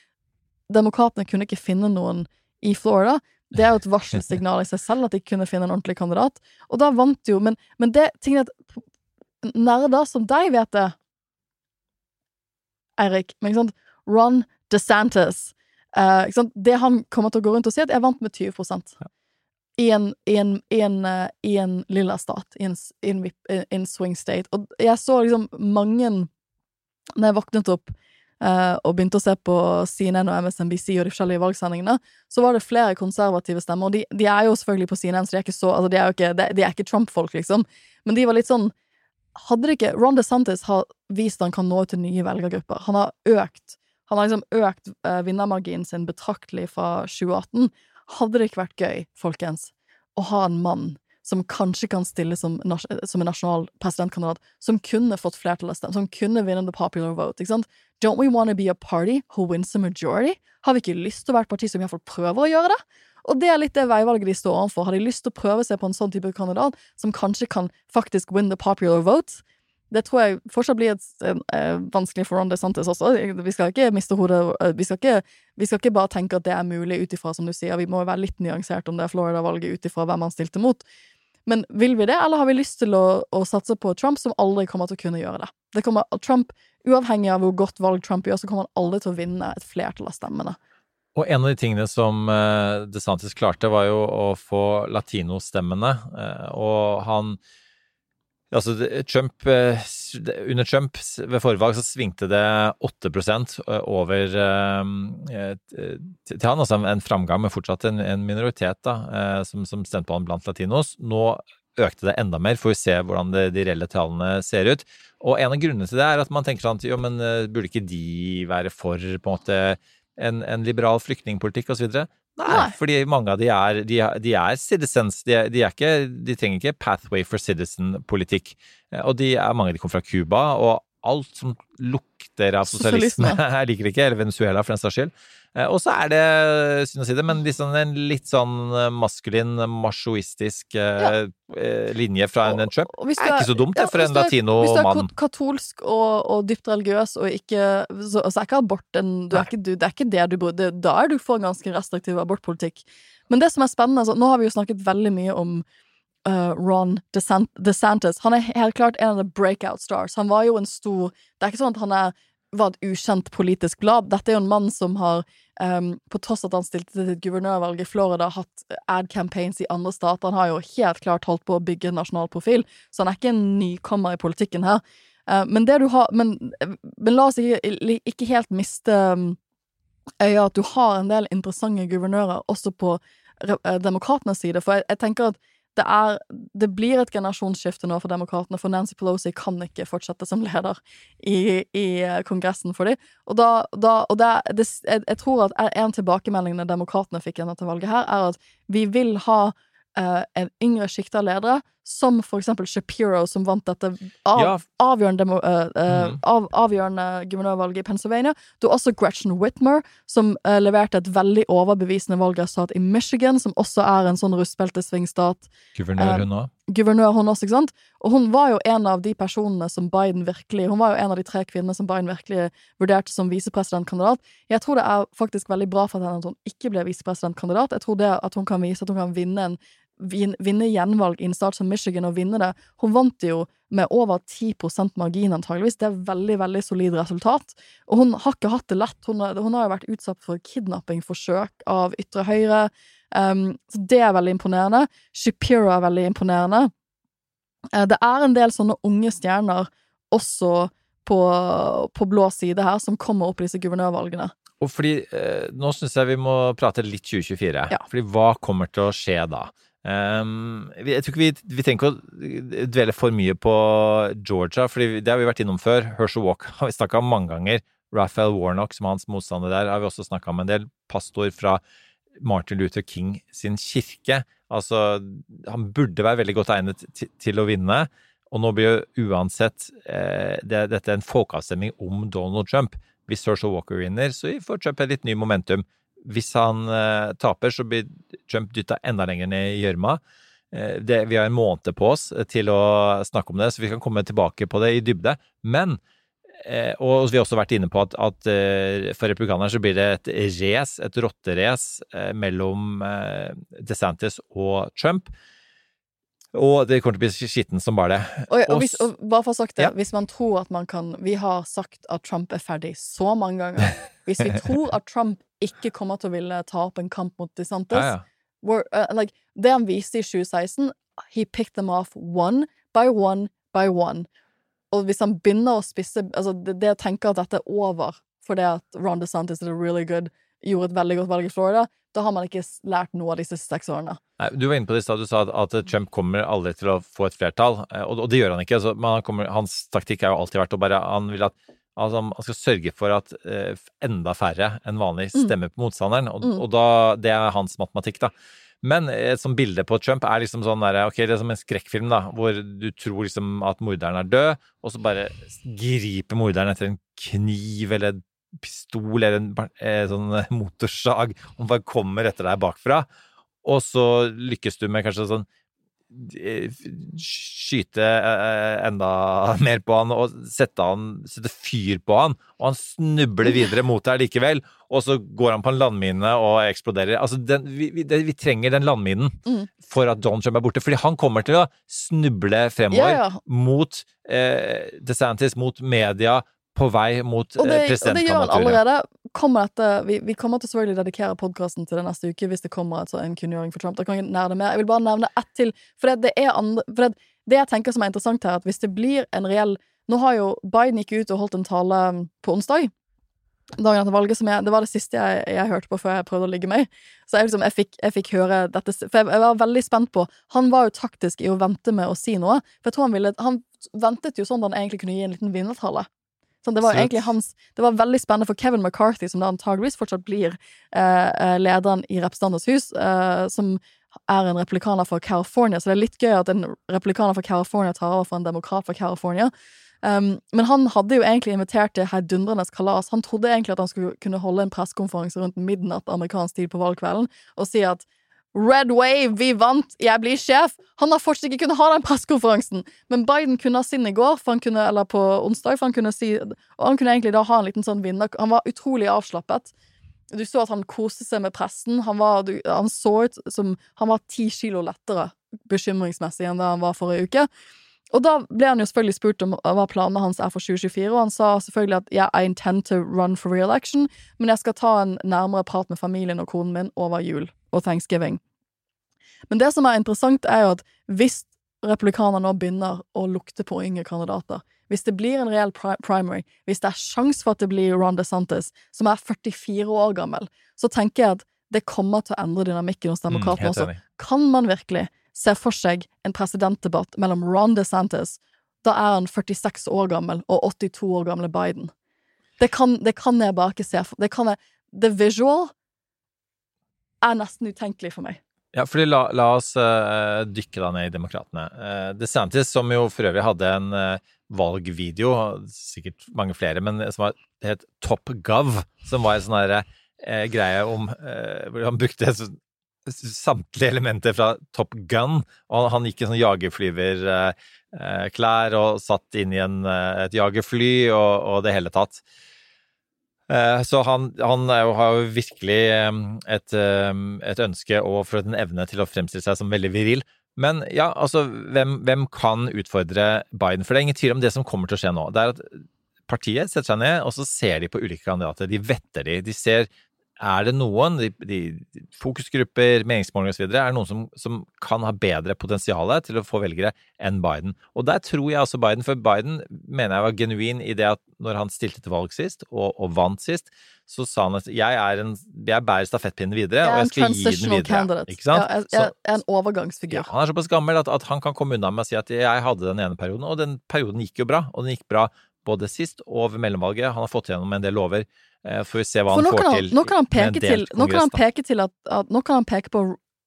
Demokratene kunne ikke finne noen i Florida. Det er jo et varselsignal i seg selv at de kunne finne en ordentlig kandidat. Og da vant jo, men, men det tingen er at nerder som deg vet det, Eirik, men ikke sant, Ron DeSantis eh, ikke sant? Det han kommer til å gå rundt og si, at jeg vant med 20 i i en, i en, eh, lilla stat, en swing state. Og jeg så liksom mange Når jeg våknet opp eh, og begynte å se på CNN og MSNBC og de forskjellige valgsendingene, så var det flere konservative stemmer, og de, de er jo selvfølgelig på CNN, så de er ikke Altså, ikke, ikke Trump-folk, liksom, men de var litt sånn hadde det ikke Ron DeSantis har vist at han kan nå ut til nye velgergrupper. Han har økt Han har liksom økt uh, vinnermarginen sin betraktelig fra 2018. Hadde det ikke vært gøy, folkens, å ha en mann som kanskje kan stille som, som en nasjonal presidentkandidat, som kunne fått flertall av stemmer, som kunne vinne the popular vote, ikke sant? Don't we want to be a party who wins a majority? Har vi ikke lyst til å være et parti som iallfall prøver å gjøre det? Og det er litt det veivalget de står overfor. Har de lyst til å prøve seg på en sånn type kandidat, som kanskje kan faktisk win the popular vote? Det tror jeg fortsatt blir et, eh, vanskelig for Ron DeSantis også. Vi skal ikke miste hodet vi skal ikke, vi skal ikke bare tenke at det er mulig ut ifra, som du sier, vi må være litt nyansert om det er Florida-valget ut ifra hvem han stilte mot. Men vil vi det, eller har vi lyst til å, å, satse på Trump, som aldri kommer til å kunne gjøre det? det kommer, Trump, Uavhengig av hvor godt valg Trump gjør, så kommer han aldri til å vinne et flertall av stemmene. Og en av de tingene som uh, DeSantis klarte, var jo å få latinostemmene, uh, og han Altså, Trump, eh, under Trump ved forvalg så svingte det 8% over til han, altså en framgang, men fortsatt en minoritet da, som, som, stemte på han blant latinos. Nå økte det enda mer, får vi se hvordan det, de reelle tallene ser ut. Og en av grunnene til det er at man tenker sånn at jo, men burde ikke de være for på en måte en, en liberal flyktningpolitikk osv. Nei, Nei, fordi mange av de er, de, de er citizens. De, er, de, er ikke, de, trenger ikke pathway for citizen-politikk. Eh, og de er, mange av de kommer fra Cuba, og alt som lukter av sosialisme, jeg liker det ikke, eller Venezuela for den saks skyld. Eh, og så er det, synd å si det, men liksom en litt sånn eh, maskulin, machoistisk ja. linje fra en Trump. Og, og er, er ikke så dumt, det, for ja, en latino mann. Hvis du er katolsk og, og, dypt religiøs og ikke Så, så er ikke abort en du er ikke, du, Det er ikke det du burde Da er du for en ganske restriktiv abortpolitikk. Men det som er spennende altså, Nå har vi jo snakket veldig mye om uh, Ron DeSantis. Han er helt klart en av the breakout stars. Han var jo en stor Det er ikke sånn at han er, var et ukjent politisk blad. Dette er jo en mann som har, um, på tross at han stilte til et guvernørvalg i Florida, hatt ad campaigns i andre stater. Han har jo helt klart holdt på å bygge en nasjonal profil, så han er ikke en nykommer i politikken her. Uh, men har Men, men la oss ikke, ikke helt miste um, øya at du har en del interessante guvernører også på uh, demokratenes side, for jeg, jeg tenker at det, er, det blir et generasjonsskifte nå for demokratene, for Nancy Pelosi kan ikke fortsette som leder i, i eh, Kongressen for dem. Og, da, da, og det, det, jeg, jeg, tror at en tilbakemelding demokratene fikk gjennom dette valget, her, er at vi vil ha uh, en yngre sjikte av ledere som for eksempel Shapiro, som vant dette av, ja. avgjørende, uh, uh, mm. av, avgjørende guvernørvalget i Pennsylvania. Du har også Gretchen Whitmer, som uh, leverte et veldig overbevisende valgresultat i Michigan, som også er en sånn rustbeltesvingstat. Guvernør, hun òg? Guvernør, hun også, ikke sant? Og hun var jo en av de personene som Biden virkelig Hun var jo en av de tre kvinnene som Biden virkelig vurderte som visepresidentkandidat. Jeg tror det er faktisk veldig bra for henne at hun ikke ble visepresidentkandidat. Jeg tror det at hun kan vise at hun kan vinne en vinne gjenvalg i en stat som Michigan og vinne det. Hun vant det jo med over 10% margin, antageligvis. Det er veldig veldig solid resultat. Og hun har ikke hatt det lett. Hun, hun har jo vært utsatt for kidnappingforsøk av ytre høyre. Um, så det er veldig imponerende. Shapiro er veldig imponerende. Uh, det er en del sånne unge stjerner også på, på blå side her, som kommer opp i disse guvernørvalgene. Og fordi, eh, Nå syns jeg vi må prate litt 2024. Ja. Fordi hva kommer til å skje da? Um, jeg tror ikke vi, vi trenger ikke å dvele for mye på Georgia, for det har vi vært innom før. Herschel Walk har vi snakka om mange ganger. Raphael Warnock, som er hans motstander der, har vi også snakka om en del. Pastor fra Martin Luther King sin kirke. Altså, han burde være veldig godt egnet til å vinne. Og nå blir jo uansett eh, det, dette en folkeavstemning om Donald Trump. Hvis Herschel Walker vinner, så får Trump et litt ny momentum. Hvis han eh, taper, så blir Trump dytta enda lenger ned i gjørma. Eh, vi har en måned på oss til å snakke om det, så vi kan komme tilbake på det i dybde. Men eh, og vi har også vært inne på at, at eh, for republikanerne så blir det et race, et rotterace, eh, mellom eh, DeSantis og Trump. Og det kommer til å bli skitten som bare det. Og, og, hvis, og bare for å sagt det, ja. hvis man tror at man kan Vi har sagt at Trump er ferdig så mange ganger. Hvis vi tror at Trump ikke kommer til å ville ta opp en kamp mot DeSantis ja, ja. uh, like, Det han viste i 2016 He picked them off one by one by one. Og hvis han begynner å spisse altså det, det å tenke at dette er over fordi at Ron DeSantis er really good gjorde et veldig godt valg i Florida, da har man ikke lært noe av de siste seks årene. Nei, du var inne på det i stad, du sa at, Trump kommer aldri til å få et flertall, eh, og, det gjør han ikke. Altså, kommer, hans taktikk har jo alltid vært å bare Han vil at Altså, han skal sørge for at eh, enda færre enn vanlig Mm. stemmer på motstanderen, og, Mm. og da, det er hans matematikk, da. Men et sånt bilde på Trump er liksom sånn der, ok, det er som en skrekkfilm, da, hvor du tror liksom at morderen er død, og så bare griper morderen etter en kniv eller en pistol eller en eh, sånn motorsag, og bare kommer etter deg bakfra, og så lykkes du med kanskje sånn eh, skyte eh, enda mer på han og sette, han, sette fyr på han, og han snubler videre mot deg likevel, og så går han på en landmine og eksploderer. Altså, den, vi, vi, det, vi trenger den landminen Mm. for at Donald Trump er borte, fordi han kommer til å snuble fremover Ja, ja. mot eh, DeSantis, mot media, på vei mot Og eh, og det gjør han allerede. Kommer dette, vi, vi kommer til selvfølgelig dedikere podkasten til det neste uke hvis det kommer altså, en kunngjøring for Trump. Da kan jeg nære det mer. Jeg vil bare nevne ett til. For det, det er andre For det, det jeg tenker som er interessant her, at hvis det blir en reell Nå har jo Biden gikk ut og holdt en tale um, på onsdag. Dagen etter valget, som jeg, Det var det siste jeg, jeg hørte på før jeg prøvde å ligge meg. Så jeg, liksom, jeg, fikk, jeg fikk høre dette For jeg, jeg var veldig spent på Han var jo taktisk i å vente med å si noe. For jeg tror han ville Han ventet jo sånn at han egentlig kunne gi en liten vinnertale. Sånn, det var egentlig hans Det var veldig spennende for Kevin McCarthy, som da antageligvis fortsatt blir eh, eh, lederen i Representantenes hus, eh, som er en replikaner fra California. Så det er litt gøy at en replikaner fra California tar over for en demokrat fra California. Um, men han hadde jo egentlig invitert til heidundrende kalas. Han trodde egentlig at han skulle kunne holde en pressekonferanse rundt midnatt amerikansk tid på valgkvelden og si at Red Wave, vi vant, jeg blir sjef! Han har fortsatt ikke kunnet ha den pressekonferansen, men Biden kunne ha sin i går, kunne, eller på onsdag, for han kunne si Og han kunne egentlig da ha en liten sånn vinner... Han var utrolig avslappet. Du så at han koste seg med pressen. Han, var, du, han så ut som Han var ti kilo lettere bekymringsmessig enn det han var forrige uke. Og da ble han jo selvfølgelig spurt om hva planene hans er for 2024, og han sa selvfølgelig at yeah, I intend to run for re-election, men jeg skal ta en nærmere prat med familien og konen min over jul og thanksgiving. Men det som er interessant, er jo at hvis republikanerne nå begynner å lukte på yngre kandidater, hvis det blir en reell primary, hvis det er sjanse for at det blir Ron DeSantis, som er 44 år gammel, så tenker jeg at det kommer til å endre dynamikken hos demokratene Mm, også. Kan man virkelig se for seg en presidentdebatt mellom Ron DeSantis, da er han 46 år gammel, og 82 år gamle Biden? Det kan, det kan jeg bare ikke se for det The visual er nesten utenkelig for meg. Ja, fordi la, la oss uh, dykke da ned i demokratene. Uh, DeSantis, som jo for øvrig hadde en uh, valgvideo, sikkert mange flere, men som var, helt Top Gov, som var en sånn derre greie om Hvor han brukte så- samtlige elementer fra Top Gun, og han gikk i sånn jagerflyverklær og satt inn i en, eh, et jagerfly og, og det hele tatt. Eh, Så han, han jo, har jo virkelig eh, et, eh, et ønske og for en evne til å fremstille seg som veldig viril. Men ja, altså, hvem, hvem kan utfordre Biden? For det er ingen tvil om det som kommer til å skje nå. Det er at partiet setter seg ned, og så ser de på ulike kandidater. De vetter de. De ser er det noen, de, de fokusgrupper, meningsmålinger osv., er det noen som, som kan ha bedre potensial til å få velgere enn Biden? Og der tror jeg også Biden, for Biden mener jeg var genuin i det at når han stilte til valg sist, og, og vant sist, så sa han at jeg, er en, jeg bærer stafettpinnen videre, og jeg skal gi den videre. candidate. Ikke sant? Ja, jeg, jeg er en overgangsfigur. ja, han er såpass gammel at, at han kan komme unna med å si at jeg hadde den ene perioden, og den perioden gikk jo bra. Og den gikk bra både sist og ved mellomvalget. Han har fått gjennom en del lover. Eh, Får vi se hva han får han, til nå kan han peke til, nå kan han peke til at, at Nå kan han peke på.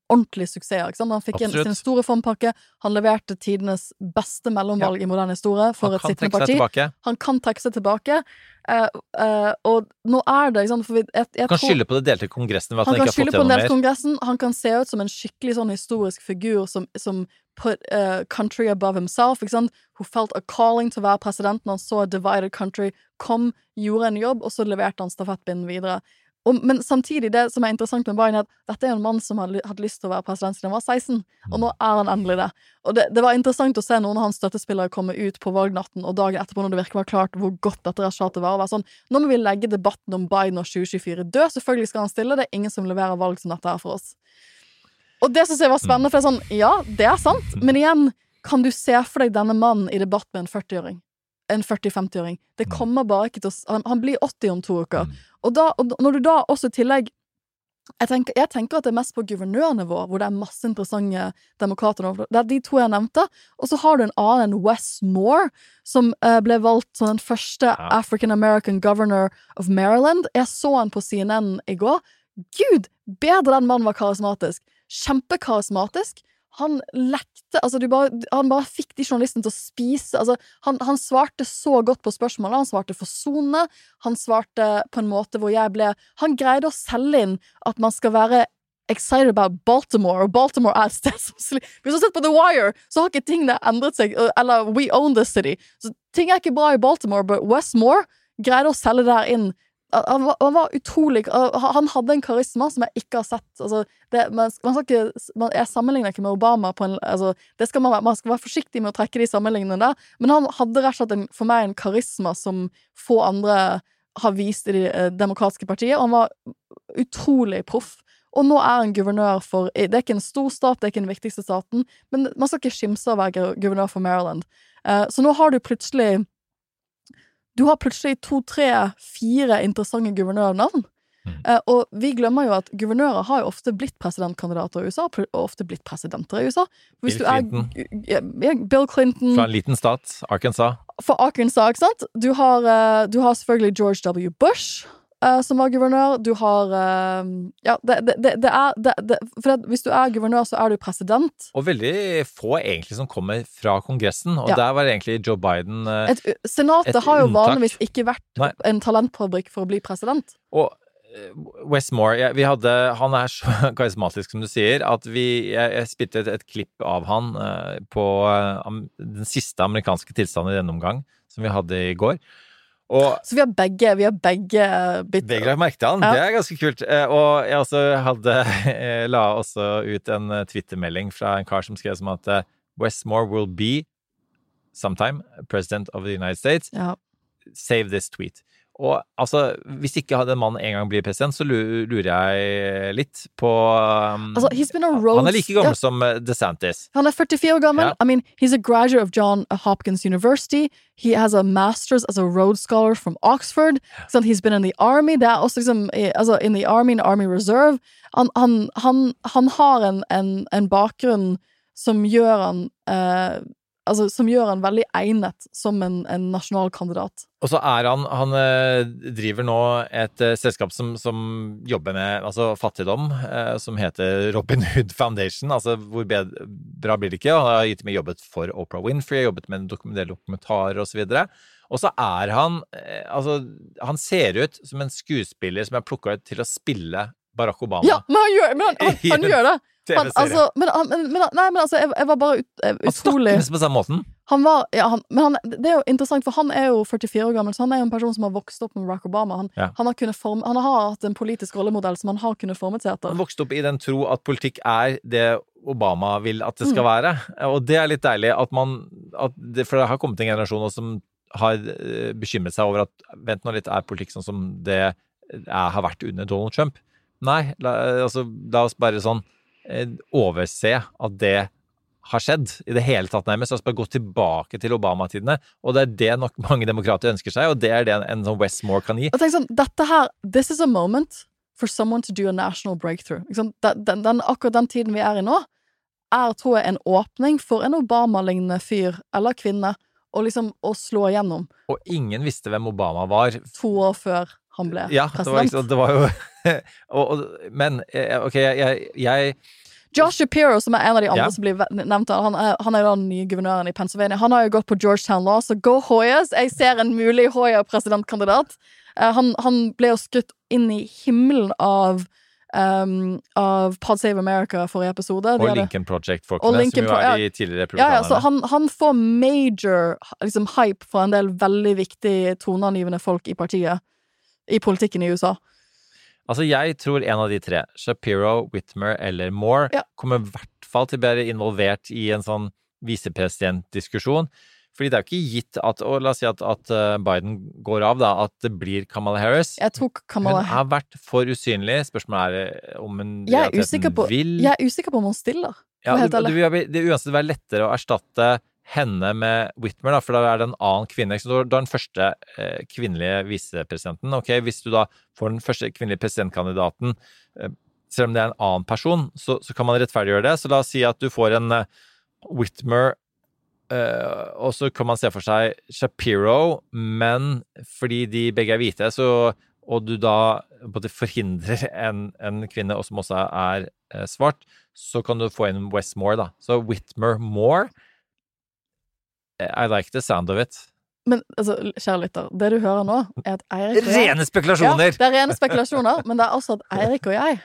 Ikke sant? Han fikk en, sin store fondpakke, Han leverte tidenes beste mellomvalg i moderne historie for Han et sittende parti. Han kan trekke seg tilbake. Uh, uh, og nå er det sant, vi, jeg, jeg Han kan tror- skylde på det delte kongressen han, han kan skylde på den delte del kongressen. Han kan se ut som en skikkelig sånn historisk figur som, som put a country above himself. Ikke sant? Who felt a calling til å være president når han så a divided country, kom, gjorde en jobb, og så leverte han stafettpinnen videre. Og, men samtidig, det som er interessant med Biden, er at dette er en mann som hadde, hadde lyst til å være president siden han var 16, og nå er han endelig det. Og det, det var interessant å se noen av hans støttespillere komme ut på valgnatten og dagen etterpå, når det virkelig var klart hvor godt dette resultatet var, og være sånn Nå må vi legge debatten om Biden og 2024 død. Selvfølgelig skal han stille, det er ingen som leverer valg som dette her for oss. Og det syns jeg var spennende, for det er sånn Ja, det er sant, men igjen, kan du se for deg denne mannen i debatt med en 40-åring? En 40-50-åring. Det kommer bare ikke til å han, han blir 80 om to uker. Og, da, og når du da også i tillegg Jeg tenker, jeg tenker at det er mest på guvernørnivå, hvor det er masse interessante demokrater. Det er de to jeg nevnte. Og så har du en annen, en Wes Moore, som eh, ble valgt som den første African American governor of Maryland. Jeg så han på CNN i går. Gud, bedre den mannen var karismatisk! Kjempekarismatisk. Han lekte altså bare, Han bare fikk de journalistene til å spise altså, han, han svarte så godt på spørsmålet. Han svarte forsonende. Han svarte på en måte hvor jeg ble Han greide å selge inn at man skal være excited about Baltimore, og Baltimore er et sted som Hvis du har sett på The Wire, så har ikke tingene endret seg. Eller We Own This City. Så ting er ikke bra i Baltimore, but Westmore greide å selge det her inn. Han var, han var utrolig Han hadde en karisma som jeg ikke har sett. Altså, det, man, man ikke, man, jeg sammenligner ikke med Obama. En, altså, skal man, man skal være forsiktig med å trekke de sammenligningene der, men han hadde rett og slett en, for meg en karisma som få andre har vist i det eh, demokratiske partiet, og han var utrolig proff. Og nå er han guvernør for Det er ikke en stor stat, det er ikke den viktigste staten, men man skal ikke skimse av å være guvernør for Maryland. Eh, så nå har du plutselig Du har plutselig to, tre, fire interessante guvernørnavn. Eh, og vi glemmer jo at guvernører har jo ofte blitt presidentkandidater i USA, og ofte blitt presidenter i USA. Hvis Bill du er- Clinton. Ja, Bill Clinton. Fra en liten stat, Arkansas. For Arkansas, ikke sant? Du har, eh, du har selvfølgelig George W. Bush, eh, som var guvernør. Du har uh, Ja, det, det, det, er For hvis du er guvernør, så er du president. Og veldig få egentlig som kommer fra Kongressen, og Ja. der var egentlig Joe Biden uh, Et, senatet et har jo unntak. vanligvis ikke vært Nei. en talentfabrikk for å bli president. Og Westmore, jeg, vi hadde, han er så karismatisk som du sier, at vi, jeg, jeg spilte et, et klipp av han eh, på eh, den siste amerikanske tilstanden i denne omgang, som vi hadde i går. Og Så vi har begge, vi har begge bitt det la jeg merke til han, Ja. det er ganske kult. Eh, Og jeg også hadde, jeg la også ut en Twitter-melding fra en kar som skrev som at Westmore will be sometime president of the United States. Ja. Save this tweet. Og altså, hvis ikke den mannen en gang blir president, så lurer jeg litt på um, Altså, he's been a Han er like gammel Ja. som eh, DeSantis. Han er 44 år gammel. Ja. I mean, he's a graduate of John Hopkins University. He has a master's as a Rhodes Scholar from Oxford. So he's been in the army. Det er også liksom altså, in the army, in army reserve. Han, han, han, han har en, en, en bakgrunn som gjør han eh, Altså, som gjør han veldig egnet som en, en nasjonal kandidat. Og så er han Han eh, driver nå et eh, selskap som, som jobber med altså, fattigdom, eh, som heter Robin Hood Foundation. Altså hvor bedre, bra blir det ikke? Han har gitt mye jobbet for Oprah Winfrey, jobbet med en del dokumentarer osv. Og så er han eh, Altså, han ser ut som en skuespiller som er plukka ut til å spille Barack Obama. Ja, men han gjør, men han, han, han gjør det! TV-serie. altså, men, men, men, nei, men altså, jeg, jeg var bare ut, utrolig Han snakker på samme måten. Han var, ja, han, men han, det er jo interessant, for han er jo 44 år gammel, så han er jo en person som har vokst opp med Barack Obama. Han, Ja. han, har, form, han har hatt en politisk rollemodell som han har kunnet formet seg etter. Han vokste opp i den tro at politikk er det Obama vil at det skal Mm. være. Og det er litt deilig at man at det, For det har kommet en generasjon som har eh, bekymret seg over at vent nå litt, er politikk sånn som det er, har vært under Donald Trump? Nei, la, altså, la oss bare sånn eh, overse at det har skjedd i det hele tatt, nærmest. Altså bare gå tilbake til Obama-tidene. Og det er det nok mange demokrater ønsker seg, og det er det en, en sånn Westmore kan gi. Og tenk sånn, dette her, this is a moment for someone to do a national breakthrough. Den, den, den, akkurat den tiden vi er i nå, er, tror jeg, en åpning for en Obama-lignende fyr eller kvinne å liksom å slå igjennom Og ingen visste hvem Obama var to år før han ble Ja, president. Ja, det, det var jo og, og, Men eh, ok, jeg, jeg, Josh Shapiro, som er en av de andre yeah. som blir nevnt, han er, han er jo den nye guvernøren i Pennsylvania. Han har jo gått på Georgetown Law, så go Hoyas! Jeg ser en mulig Hoya-presidentkandidat. Uh, han, han ble jo skutt inn i himmelen av um, av Pod Save America forrige episode. Og Lincoln Project-folkene, som jo er de tidligere ja, ja, så han, han får major liksom, hype fra en del veldig viktige toneangivende folk i partiet. I politikken i USA. Altså, jeg tror en av de tre, Shapiro, Whitmer eller Moore, Ja. kommer i hvert fall til å være involvert i en sånn visepresidentdiskusjon. Fordi det er jo ikke gitt at Og la oss si at, at eh, Biden går av, da, at det blir Kamala Harris. Jeg tok Kamala Hun har vært for usynlig. Spørsmålet er eh, om hun jeg er, usikker på, vil jeg er usikker på om hun stiller. Ja, det, det, det vil uansett være lettere å erstatte henne med Whitmer, da, for da er det en annen kvinne. Så? Du har- den første eh, kvinnelige visepresidenten. Ok, Hvis du da får den første kvinnelige presidentkandidaten eh, selv om det er en annen person, så, så kan man rettferdiggjøre det. Så la oss si at du får en eh, Whitmer, uh, og så kan man se for seg Shapiro, men fordi de begge er hvite, så, og du da både forhindrer en, en kvinne og som også er uh, svart, så kan du få inn Westmore, da. Så Whitmer Moore I like the sound of it. Men altså, kjære lytter, det du hører nå, er at Eirik Rene spekulasjoner! Ja, det er rene spekulasjoner, men det er også at Eirik og jeg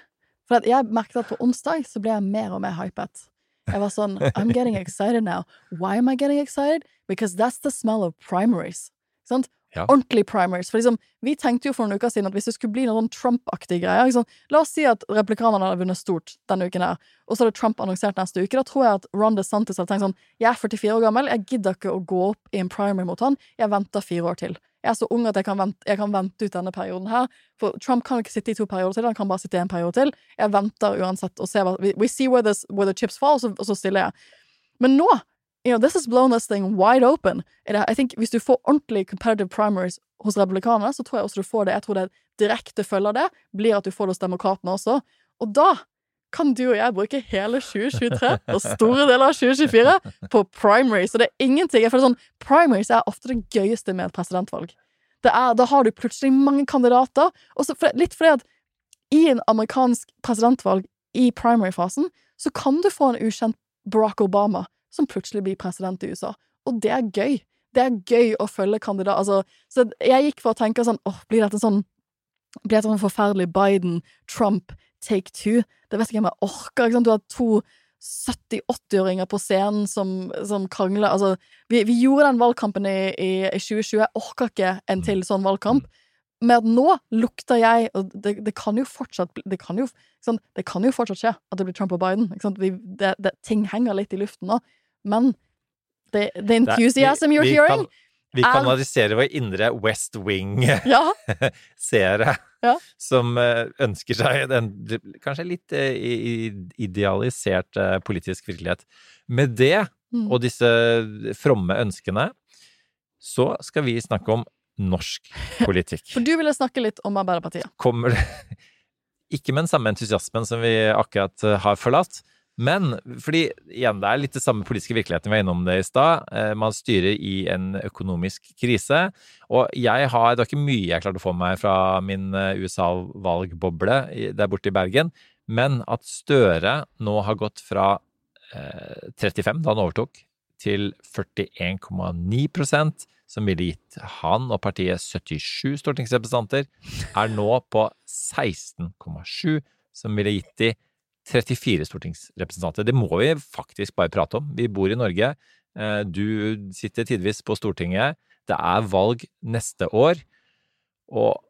For at jeg merket at på onsdag så ble jeg mer og mer hypet. Jeg var sånn I'm getting excited now. Why am I getting excited? Because that's the smell of primaries. Sant? Ja. Ordentlig primaries. For liksom, vi tenkte jo for noen uker siden at hvis det skulle bli noen Trump-aktige greier liksom, La oss si at replikanerne hadde vunnet stort denne uken her, og så hadde Trump annonsert neste uke. Da tror jeg at Ron DeSantis hadde tenkt sånn Jeg er 44 år gammel, jeg gidder ikke å gå opp i en primary mot han. Jeg venter fire år til. Jeg er så ung at jeg kan, vente, jeg kan vente ut denne perioden her. For Trump kan ikke sitte i to perioder til, han kan bare sitte i en periode til. Jeg venter uansett og ser hva we see where, this, where the chips fall, og så, og så stiller jeg. Men nå you know, this has blown this thing wide open. I think Hvis du får ordentlig competitive primaries hos republikanerne, så tror jeg også du får det. Jeg tror det direkte følger det blir at du får det hos demokratene også. Og da kan du og jeg bruke hele 2023 og store deler av 2024 på primaries. Og det er ingenting jeg føler sånn, Primaries er ofte det gøyeste med et presidentvalg. Er, da har du plutselig mange kandidater. Og for, litt fordi at i en amerikansk presidentvalg i primary-fasen, så kan du få en ukjent Barack Obama som plutselig blir president i USA. Og det er gøy. Det er gøy å følge kandidat... Altså, så jeg gikk for å tenke sånn åh, blir dette sånn Blir dette sånn forferdelig Biden, Trump, take two? Det vet ikke om jeg orker. Ikke sant? Du har to 70-80-åringer på scenen som, som krangler. Altså, vi, vi, gjorde den valgkampen i, i, i 2020. Jeg orker ikke en til sånn valgkamp. Med at nå lukter jeg Og det, det kan jo fortsatt det kan jo, det kan jo fortsatt skje at det blir Trump og Biden. Det, ting henger litt i luften nå. Men the, the enthusiasm vi, you're vi hearing kan, Vi kanaliserer vår indre West Wing-seere. Ja. Ja. Som eh, ønsker seg en kanskje litt eh, idealisert eh, politisk virkelighet. Med det Mm. og disse fromme ønskene, så skal vi snakke om norsk politikk. For du ville snakke litt om Arbeiderpartiet. Kommer det Ikke med den samme entusiasmen som vi akkurat har forlatt, men fordi igjen, det er litt det samme politiske virkeligheten vi var innom det i stad. Eh, Man styrer i en økonomisk krise, og jeg har Det var ikke mye jeg klarte å få meg fra min eh, USA-valgboble der borte i Bergen, men at Støre nå har gått fra eh, 35 da han overtok, til 41,9% som ville gitt han og partiet 77 stortingsrepresentanter, er nå på 16,7 som ville gitt de 34 stortingsrepresentanter. Det må vi faktisk bare prate om. Vi bor i Norge. Eh, Du sitter tidvis på Stortinget. Det er valg neste år. Og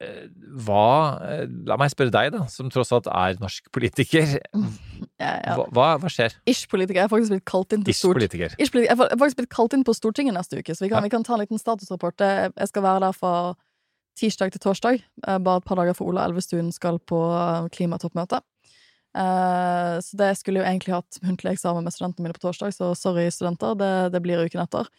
eh, hva eh, La meg spørre deg, da, som tross alt er norsk politiker. Ja, ja. Hva, hva, skjer? Ish-politiker. Jeg er faktisk blitt kalt inn Ish-politiker. Ish-politiker. Jeg faktisk blitt kalt inn på Stortinget neste uke, så vi kan, vi kan ta en liten statusrapport. Jeg skal være der fra tirsdag til torsdag, bare et par dager før Ola Elvestuen skal på klimatoppmøte. Eh, så det skulle jo egentlig hatt muntlig eksamen med studentene mine på torsdag, så sorry, studenter, det, det blir uken etter.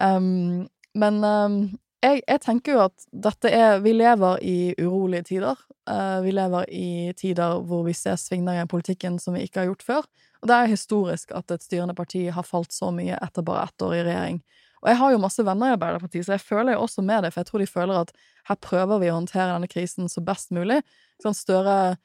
Um, men um, jeg, jeg tenker jo at dette er Vi lever i urolige tider. Uh, vi lever i tider hvor vi ser svingninger i politikken som vi ikke har gjort før. Og det er historisk at et styrende parti har falt så mye etter bare ett år i regjering. Og jeg har jo masse venner i Arbeiderpartiet, så jeg føler jo også med det, for jeg tror de føler at her prøver vi å håndtere denne krisen så best mulig. Sånn Støre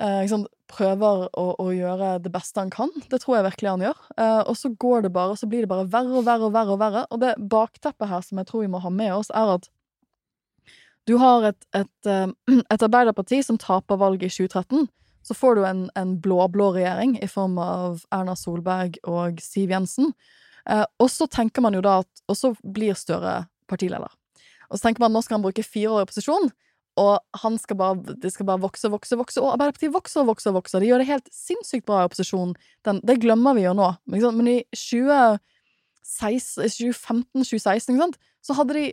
liksom prøver å, å gjøre det beste han kan. Det tror jeg virkelig han gjør. Eh, og så går det bare, så blir det bare verre og verre og verre. Og verre. Og det bakteppet her som jeg tror vi må ha med oss, er at du har et, et, eh, et Arbeiderparti som taper valget i 2013. Så får du en, en blå-blå regjering i form av Erna Solberg og Siv Jensen. Eh, og så tenker man jo da at Og så blir Støre partileder. Og så tenker man at nå skal han bruke fire år i opposisjon, og han skal bare, det skal bare vokse, vokse, vokse. Og Arbeiderpartiet vokser og vokser og vokser. De gjør det helt sinnssykt bra i opposisjon. Den, det glemmer vi jo nå. Men i 2015-2016, så hadde de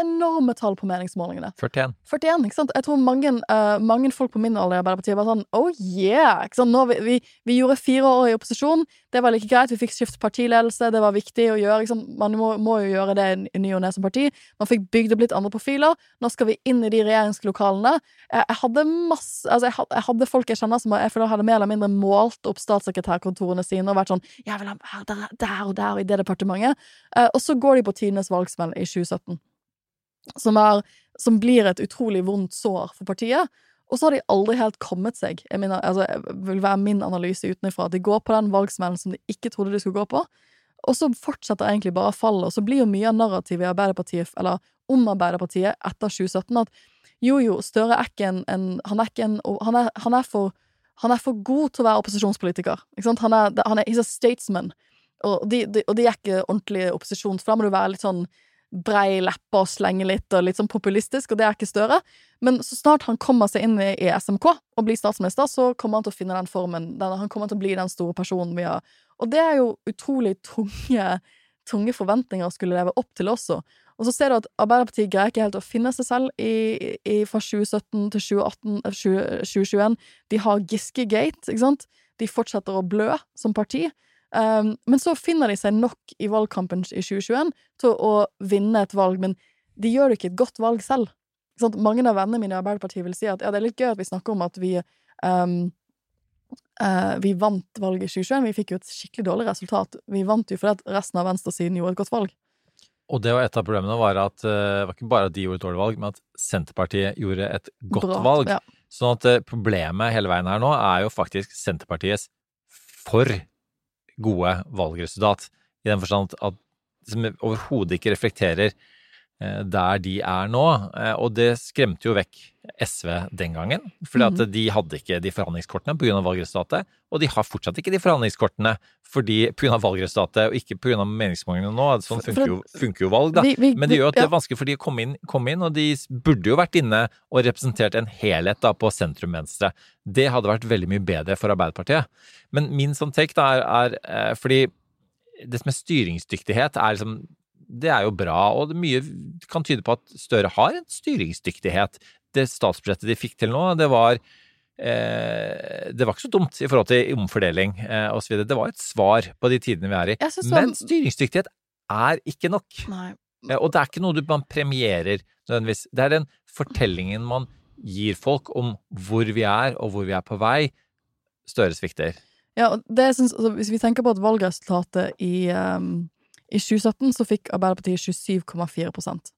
enorme tall på meningsmålingene. 41. 41, ikke sant? Jeg tror mange, uh, mange folk på min alder i Arbeiderpartiet var sånn Oh yeah! Ikke sant? Nå, vi, vi, vi gjorde fire år i opposisjon. Det var like greit. Vi fikk skiftet partiledelse. Det var viktig å gjøre. Ikke sant? Man må, må jo gjøre det i ny og ne som parti. Man fikk bygd opp litt andre profiler. Nå skal vi inn i de regjeringslokalene. Jeg, jeg hadde masse Altså, jeg, jeg hadde folk jeg kjenner som jeg føler hadde mer eller mindre målt opp statssekretærkontorene sine og vært sånn Jeg vil ha der, der og der i det departementet. Uh, og så går de på tidenes valgsmell i 2017 som, er, som blir et utrolig vondt sår for partiet. Og så har de aldri helt kommet seg. Mener, altså, vil være min analyse utenfra. De går på den valgsmellen som de ikke trodde de skulle gå på. Og så fortsetter egentlig bare fallet. Og så blir jo mye av narrativet i Arbeiderpartiet, eller om Arbeiderpartiet etter 2017, at jo, jo, Støre er ikke en, en Han er ikke en han er, han, er for, han er for god til å være opposisjonspolitiker. Ikke sant? Han er, han er he's a statesman. Og de, de, og de er ikke ordentlig opposisjon, for da må du være litt sånn brei leppe og slenge litt og litt sånn populistisk, og det er ikke Støre. Men så snart han kommer seg inn i, SMK og blir statsminister, så kommer han til å finne den formen. Han kommer til å bli den store personen vi har. Og det er jo utrolig tunge, tunge forventninger å skulle leve opp til også. Og så ser du at Arbeiderpartiet greier ikke helt å finne seg selv i, i, fra 2017 til 2018, eh, 20, 2021. De har Giske-gate, ikke sant? De fortsetter å blø som parti. Um, men så finner de seg nok i valgkampen i 2021 til å vinne et valg, men de gjør jo ikke et godt valg selv. Sånn. Mange av vennene mine i Arbeiderpartiet vil si at ja, det er litt gøy at vi snakker om at vi um, uh, Vi vant valget i 2021. Vi fikk jo et skikkelig dårlig resultat. Vi vant jo fordi at resten av venstresiden gjorde et godt valg. Og det var et av problemene var at eh, det var ikke bare at de gjorde et dårlig valg, men at Senterpartiet gjorde et godt Bra, valg. ja. Sånn at eh, problemet hele veien her nå er jo faktisk Senterpartiets for gode valgresultat. I den forstand at som overhodet ikke reflekterer der de er nå. Eh, Og det skremte jo vekk SV den gangen. fordi at Mhm. de hadde ikke de forhandlingskortene pga. valgresultatet. Og de har fortsatt ikke de forhandlingskortene pga. valgresultatet og ikke pga. meningsmålingene nå. Sånn funker jo, funker jo valg, da. Vi- vi- Men det gjør at det er vanskelig for de å komme inn, komme inn, og de burde jo vært inne og representert en helhet da på sentrum-venstre. Det hadde vært veldig mye bedre for Arbeiderpartiet. Men min sånn take da er, er eh, fordi det som er styringsdyktighet, er liksom det er jo bra, og det mye kan tyde på at Støre har en styringsdyktighet. Det statsbudsjettet de fikk til nå, det var eh, det var ikke så dumt i forhold til omfordeling eh, osv. Det var et svar på de tidene vi er i. Var- Men styringsdyktighet er ikke nok. Eh, Og det er ikke noe du, man premierer nødvendigvis. Det er den fortellingen man gir folk om hvor vi er, og hvor vi er på vei. Støre svikter. Ja, og det synes, altså, Hvis vi tenker på at valgresultatet i, ehm, i 2017, så fikk Arbeiderpartiet 27,4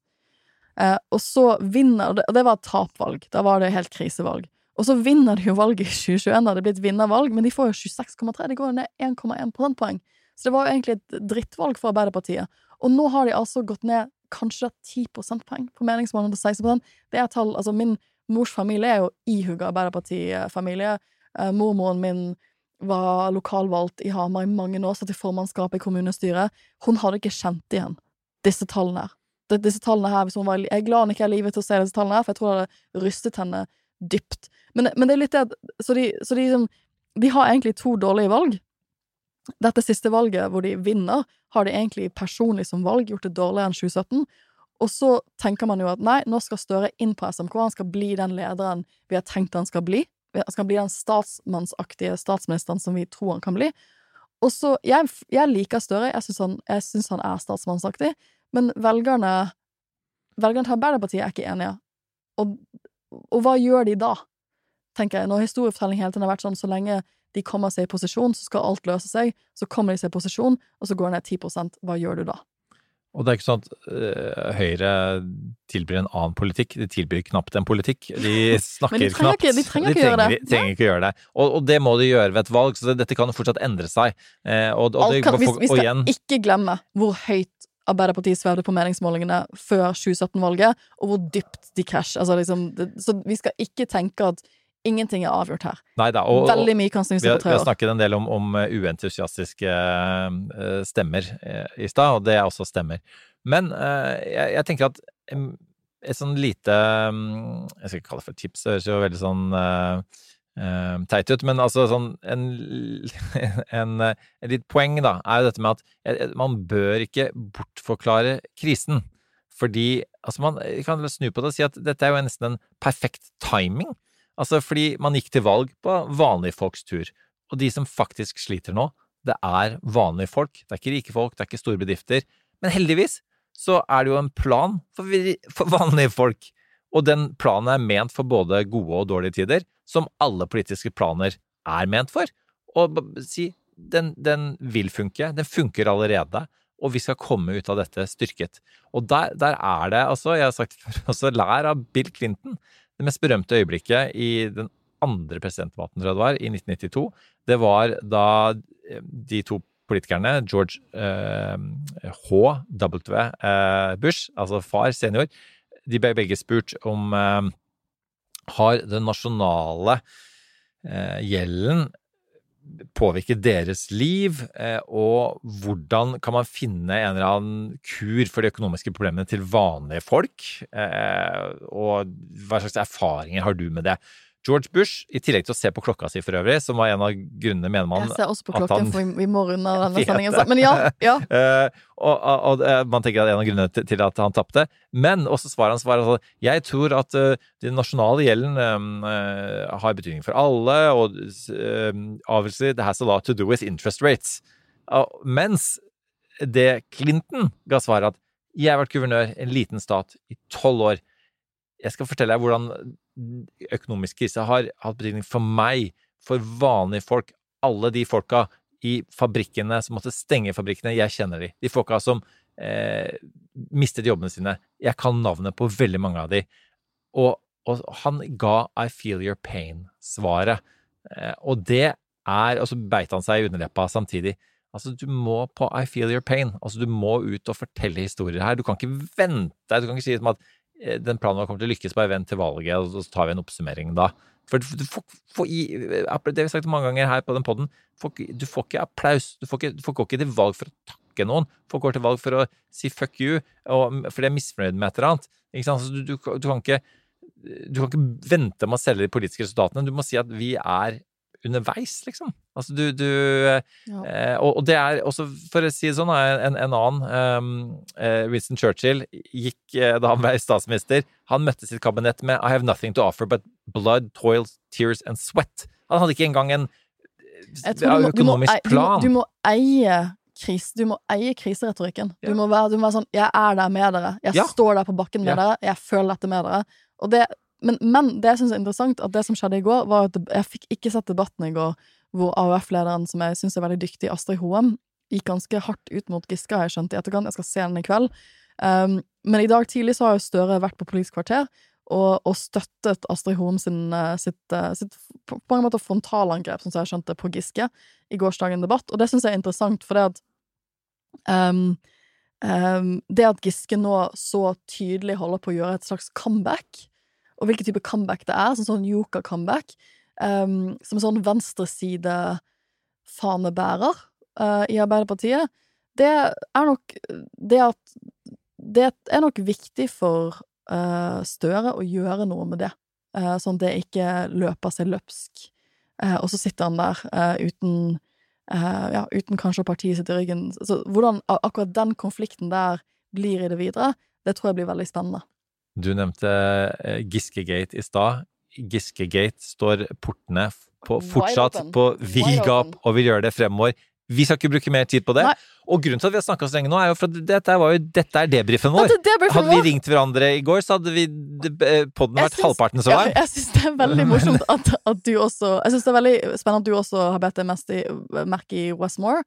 eh, Og så vinner og det, var et tapvalg. Da var det helt krisevalg. Og så vinner de jo valget i 2021, da det blir et vinnervalg, men de får jo 26,3. Det går ned 1,1 prosentpoeng. Så det var jo egentlig et drittvalg for Arbeiderpartiet. Og nå har de altså gått ned kanskje 10 prosentpoeng på meningsmålene til 16% Det er tall Altså, min mors familie er jo ihuga Arbeiderpartifamilie. Eh, mormoren min var lokalvalgt i Hamar i mange år, satt i formannskapet i kommunestyret. Hun hadde ikke kjent igjen disse tallene her. Disse tallene her, hvis hun var, Jeg er glad hun ikke er i live til å se disse tallene her, for jeg tror det hadde rystet henne dypt. Men, men det er litt det at Så de, så de, de har egentlig to dårlige valg. Dette siste valget, hvor de vinner, har de egentlig personlig som valg gjort det dårligere enn 2017. Og så tenker man jo at nei, nå skal Støre inn på SMK, han skal bli den lederen vi har tenkt han skal bli. Han skal bli den statsmannsaktige statsministeren som vi tror han kan bli. Og så, jeg, jeg liker Støre, jeg syns han, han er statsmannsaktig, men velgerne Velgerne til Arbeiderpartiet er ikke enige. Og, og hva gjør de da? tenker jeg, Når historiefortelling hele tiden har vært sånn så lenge de kommer seg i posisjon, så skal alt løse seg. Så kommer de seg i posisjon, og så går det ned 10% Hva gjør du da? Og det er ikke sånn at øh, Høyre tilbyr en annen politikk, de tilbyr knapt en politikk. De snakker de trenger knapt. ikke- de trenger ikke gjøre det. De trenger ikke gjøre det. Og, og det må de gjøre ved et valg, så det, dette kan jo fortsatt endre seg. Eh, og, og, det, kan, vi, vi skal igjen, ikke glemme hvor høyt Arbeiderpartiet svevde på meningsmålingene før 2017-valget, og hvor dypt de krasjer. Altså, liksom, så vi skal ikke tenke at ingenting er avgjort her. Neida, og, Veldig mye kan snu vi seg har, på vi har snakket en del om, om uh, uentusiastiske uh, stemmer uh, i stad, og det er også stemmer. Men jeg, jeg tenker at et sånn lite um, Jeg skal ikke kalle det for tips, det høres jo veldig sånn uh, teit ut, men altså sånn en, en, et litt poeng, da, er jo dette med at eh, man bør ikke bortforklare krisen. Fordi Altså, man kan snu på det og si at dette er jo nesten en perfekt timing. Altså, fordi man gikk til valg på vanlige folks tur. Og de som faktisk sliter nå, det er vanlige folk. Det er ikke rike folk, det er ikke store bedrifter. Men heldigvis så er det jo en plan for, for vanlige folk. Og den planen er ment for både gode og dårlige tider, som alle politiske planer er ment for. Og si, den, den vil funke. Den funker allerede. Og vi skal komme ut av dette styrket. Og der, der er det, altså, jeg har sagt før, også lær av Bill Clinton. Det mest berømte øyeblikket i den andre presidentdebatten, tror jeg det var, i 1992, det var da eh, de to politikerne, George eh, H.W. Eh, Bush, altså far senior, de ble begge spurt om eh, har den nasjonale eh, gjelden påvirket deres liv, eh, og hvordan kan man finne en eller annen kur for de økonomiske problemene til vanlige folk, eh, og hva slags erfaringer har du med det? George Bush, i tillegg til å se på klokka si for øvrig, som var en av grunnene, mener man Jeg ser også på klokken, han- for vi, må runde av denne sendingen. Men ja, ja. Eh, og, og, og eh, man tenker at en av grunnene til, til at han tapte. Men også svaret hans var altså jeg tror at uh, den nasjonale gjelden eh, har betydning for alle, og uh, obviously det has a lot to do with interest rates. Mens det Clinton ga svaret at jeg har vært guvernør i en liten stat i tolv år. Jeg skal fortelle deg hvordan økonomisk krise har hatt betydning for meg, for vanlige folk, alle de folka i fabrikkene som måtte stenge fabrikkene. Jeg kjenner de. De folka som eh, mistet jobbene sine. Jeg kan navnet på veldig mange av de. Og, og han ga I feel your pain-svaret. Eh, og det er Og så beit han seg i underleppa samtidig. Altså, du må på I feel your pain. Altså, du må ut og fortelle historier her. Du kan ikke vente. Du kan ikke si som at den planen vår kommer til å lykkes, bare vent til valget, og så tar vi en oppsummering da. For du får, får i, det har vi sagt mange ganger her på den podden, du får ikke applaus. Du får ikke, du får ikke til valg for å takke noen. Folk går til valg for å si fuck you, og, for de er misfornøyd med et eller annet. Du, du, du, kan ikke, du kan ikke vente med å selge de politiske resultatene. Du må si at vi er underveis, liksom. Altså du, du eh, og, og det er også, for å si det sånn, en, en annen um, eh, Winston Churchill gikk eh, da han ble statsminister Han møtte sitt kabinett med I have nothing to offer but blood, toil, tears and sweat. Han hadde ikke engang en Jeg økonomisk du må, må, økonomisk du må, plan. du må eie kris, du må eie kriseretorikken. Du, må være, du må være sånn 'Jeg er der med dere. Jeg Ja. står der på bakken med Ja. dere. Jeg føler dette med dere.' Og det, men, men det jeg syns er interessant, at det som skjedde i går, var at jeg fikk ikke sett debatten i går hvor AUF-lederen, som jeg syns er veldig dyktig, Astrid Hoem, gikk ganske hardt ut mot Giske, har jeg skjønt i etterkant. Jeg skal se den i kveld. Um, men i dag tidlig så har jo Støre vært på Politisk kvarter og, og støttet Astrid Hoem sin, eh, sitt, eh, sitt på mange måter frontalangrep, som jeg skjønte, på Giske i gårsdagens debatt. Og det syns jeg er interessant, for det at um, um, Det at Giske nå så tydelig holder på å gjøre et slags comeback, og hvilken type comeback det er, sånn sånn Joker-comeback, um, som en sånn venstreside-fanebærer uh, i Arbeiderpartiet, det er nok det at Det er nok viktig for uh, Støre å gjøre noe med det, uh, sånn at det ikke løper seg løpsk. Og så sitter han der uten ja, uten kanskje partiet sitt i ryggen. Så hvordan akkurat den konflikten der blir i det videre, det tror jeg blir veldig spennende. Du nevnte eh, Giskegate i stad. Giskegate står portene på, fortsatt på vid gap, og vil gjøre det fremover. Vi skal ikke bruke mer tid på det. Nei. Og grunnen til at vi har snakka så lenge nå, er jo for at dette, var jo, dette er debrifen vår. Hadde vi ringt hverandre i går, så hadde vi podden vært syns- halvparten så Ja, lang. jeg syns det er veldig morsomt at, at du også Jeg syns det er veldig spennende at du også har bedt deg mest i, merke i Westmore.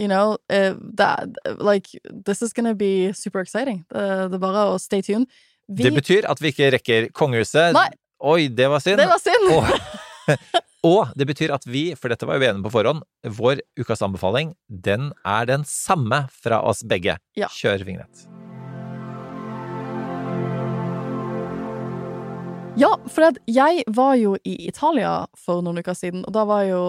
You know, uh, that, like, this is gonna be super exciting. Det, det er bare å stay tuned. Vi, Det betyr at vi ikke rekker kongehuset. Nei. Oi, det var synd. Det var synd! Og, og det betyr at vi, for dette var jo vi enige på forhånd, vår ukas anbefaling, den er den samme fra oss begge. Ja. Kjør vignett. Ja, for jeg var jo i Italia for noen uker siden, og da var jo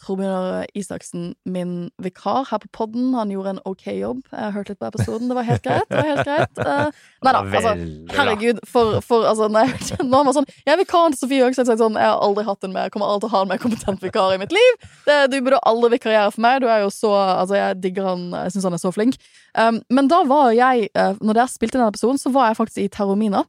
Torbjørn Isaksen min vikar her på podden. Han gjorde en ok jobb. Jeg har hørt litt på episoden. Det var helt greit. Det var helt greit. Uh, nei da, altså, herregud. For, for altså, nei, når han var sånn Jeg er vikaren til Sofie Høgstedt. Sånn, jeg har aldri hatt en mer, kommer aldri til å ha en mer kompetent vikar i mitt liv. Det, du burde aldri vikariere for meg. Du er jo så Altså, jeg digger han. Jeg syns han er så flink. Um, men da var jeg, uh, når dere spilte den episoden, så var jeg faktisk i Terromina,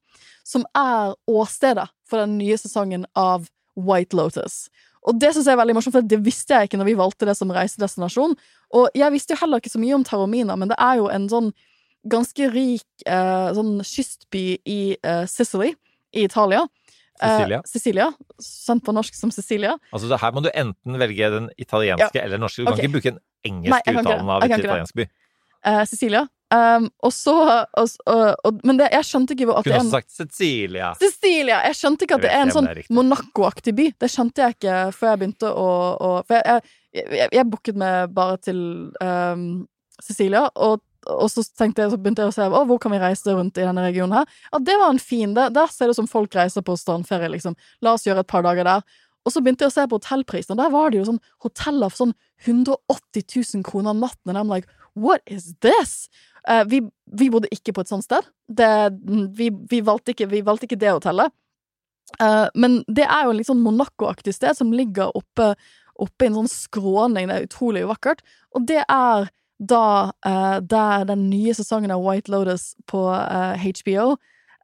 som er åstedet for den nye sesongen av White Lotus. Og det synes jeg er veldig morsomt, for det visste jeg ikke når vi valgte det som reisedestinasjon. Og jeg visste jo heller ikke så mye om Taromina, men det er jo en sånn ganske rik eh, sånn kystby i eh, Sicily i Italia. Sicilia. Eh, Sicilia. Sendt på norsk som Sicilia. Altså, her må du enten velge den italienske Ja. eller den norske. Du kan ikke bruke en engelsk Nei, uttalen av et italiensk by. Eh, Sicilia. Um, og så og, og, Men det, jeg skjønte ikke at Kunne også sagt Cecilia. Cecilia! Jeg skjønte ikke at det er en sånn. Monaco-aktig by. Det skjønte jeg ikke før jeg begynte å, å For jeg, jeg, jeg, jeg booket meg bare til um, Cecilia, og, og så jeg, så begynte jeg å se å, hvor kan vi reise rundt i denne regionen her. Ja, det var en fin det, Der ser det ut som folk reiser på strandferie, liksom. La oss gjøre et par dager der. Og så begynte jeg å se på hotellprisene. der var det jo sånn hoteller for sånn 180 000 kroner natten. And I'm like, what is this? Eh, vi, vi bodde ikke på et sånt sted. Det, vi, vi, valgte ikke, vi valgte ikke det hotellet. Eh, men det er jo en litt sånn Monaco-aktig sted som ligger oppe, oppe i en sånn skråning. Det er utrolig vakkert. Og det er da eh, der den nye sesongen av White Lotus på HBO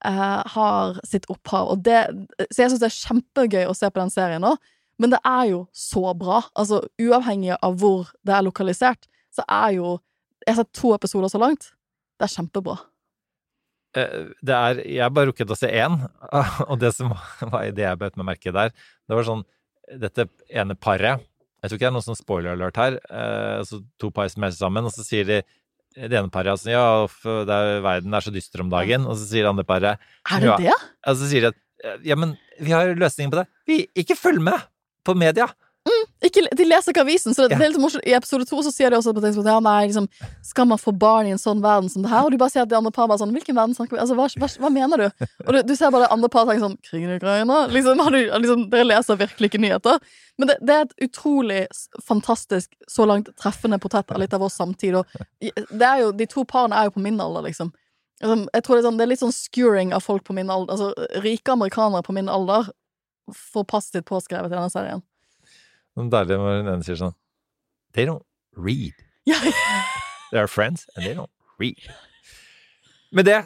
har sitt opphav. Og det, så jeg syns det er kjempegøy å se på den serien nå. Men det er jo så bra. Altså, uavhengig av hvor det er lokalisert, så er jo Jeg har sett to episoder så langt. Det er kjempebra. Eh, Det er Jeg bare rukket å se én, og det som var det jeg bøt meg merke der, det var sånn Dette ene paret Jeg tror ikke det er noen sånn spoiler alert her. eh, Altså to par som er sammen, og så sier de det ene paret altså, ja, er, verden er så dyster om dagen. Og så sier det andre paret Er det ja, det? Og så sier de at ja, men vi har løsningen på det. Vi, ikke følg med på media! Ikke, de leser ikke avisen, så det, Ja. det er litt morsomt. I episode to så sier de også på tidspunkt, ja, nei, liksom, skal man få barn i en sånn verden som det her? Og du bare sier at de andre par bare sånn, hvilken verden snakker vi Altså, hva, hva, hva mener du? Og du, du ser bare det andre paret tenker sånn, krigen i Ukraina? Liksom, du, liksom, dere leser virkelig ikke nyheter. Men det, det er et utrolig fantastisk, så langt treffende portrett av litt av vår samtid. Og det er jo, de to parene er jo på min alder, liksom. Altså, Jeg tror det er, sånn, det er litt sånn skewering av folk på min alder. Altså, rike amerikanere på min alder får passet sitt påskrevet i denne serien. Sånn deilig når den ene sier sånn They don't read. They are friends, and they don't read. Med det,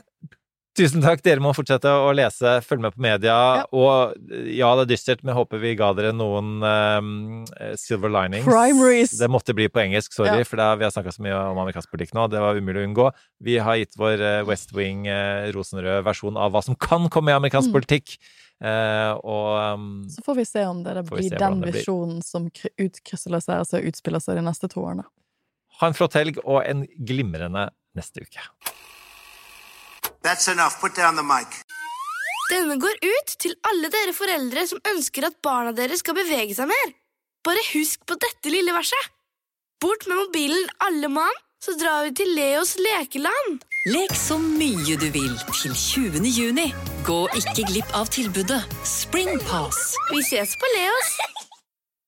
tusen takk. Dere må fortsette å lese, følge med på media. Og ja, det er dystert, men jeg håper vi ga dere noen um, silver linings. Primaries. Det måtte bli på engelsk, sorry, Ja. for da, vi har snakka så mye om amerikansk politikk nå. Det var umulig å unngå. Vi har gitt vår eh, West Wing eh, versjon av hva som kan komme i amerikansk Mm. politikk. Eh, og um, Så får vi se om det, det blir den blir. visjonen som kry- utkrystalliserer seg og utspiller seg de neste to årene. ha en flott helg og en glimrende neste uke. That's enough. Put down the mic. Denne går ut til alle dere foreldre som ønsker at barna deres skal bevege seg mer. Bare husk på dette lille verset. Bort med mobilen, alle mann, så drar vi til Leos lekeland. Lek så mye du vil til 20. juni. Gå ikke glipp av tilbudet Springpass. Vi ses på Leos.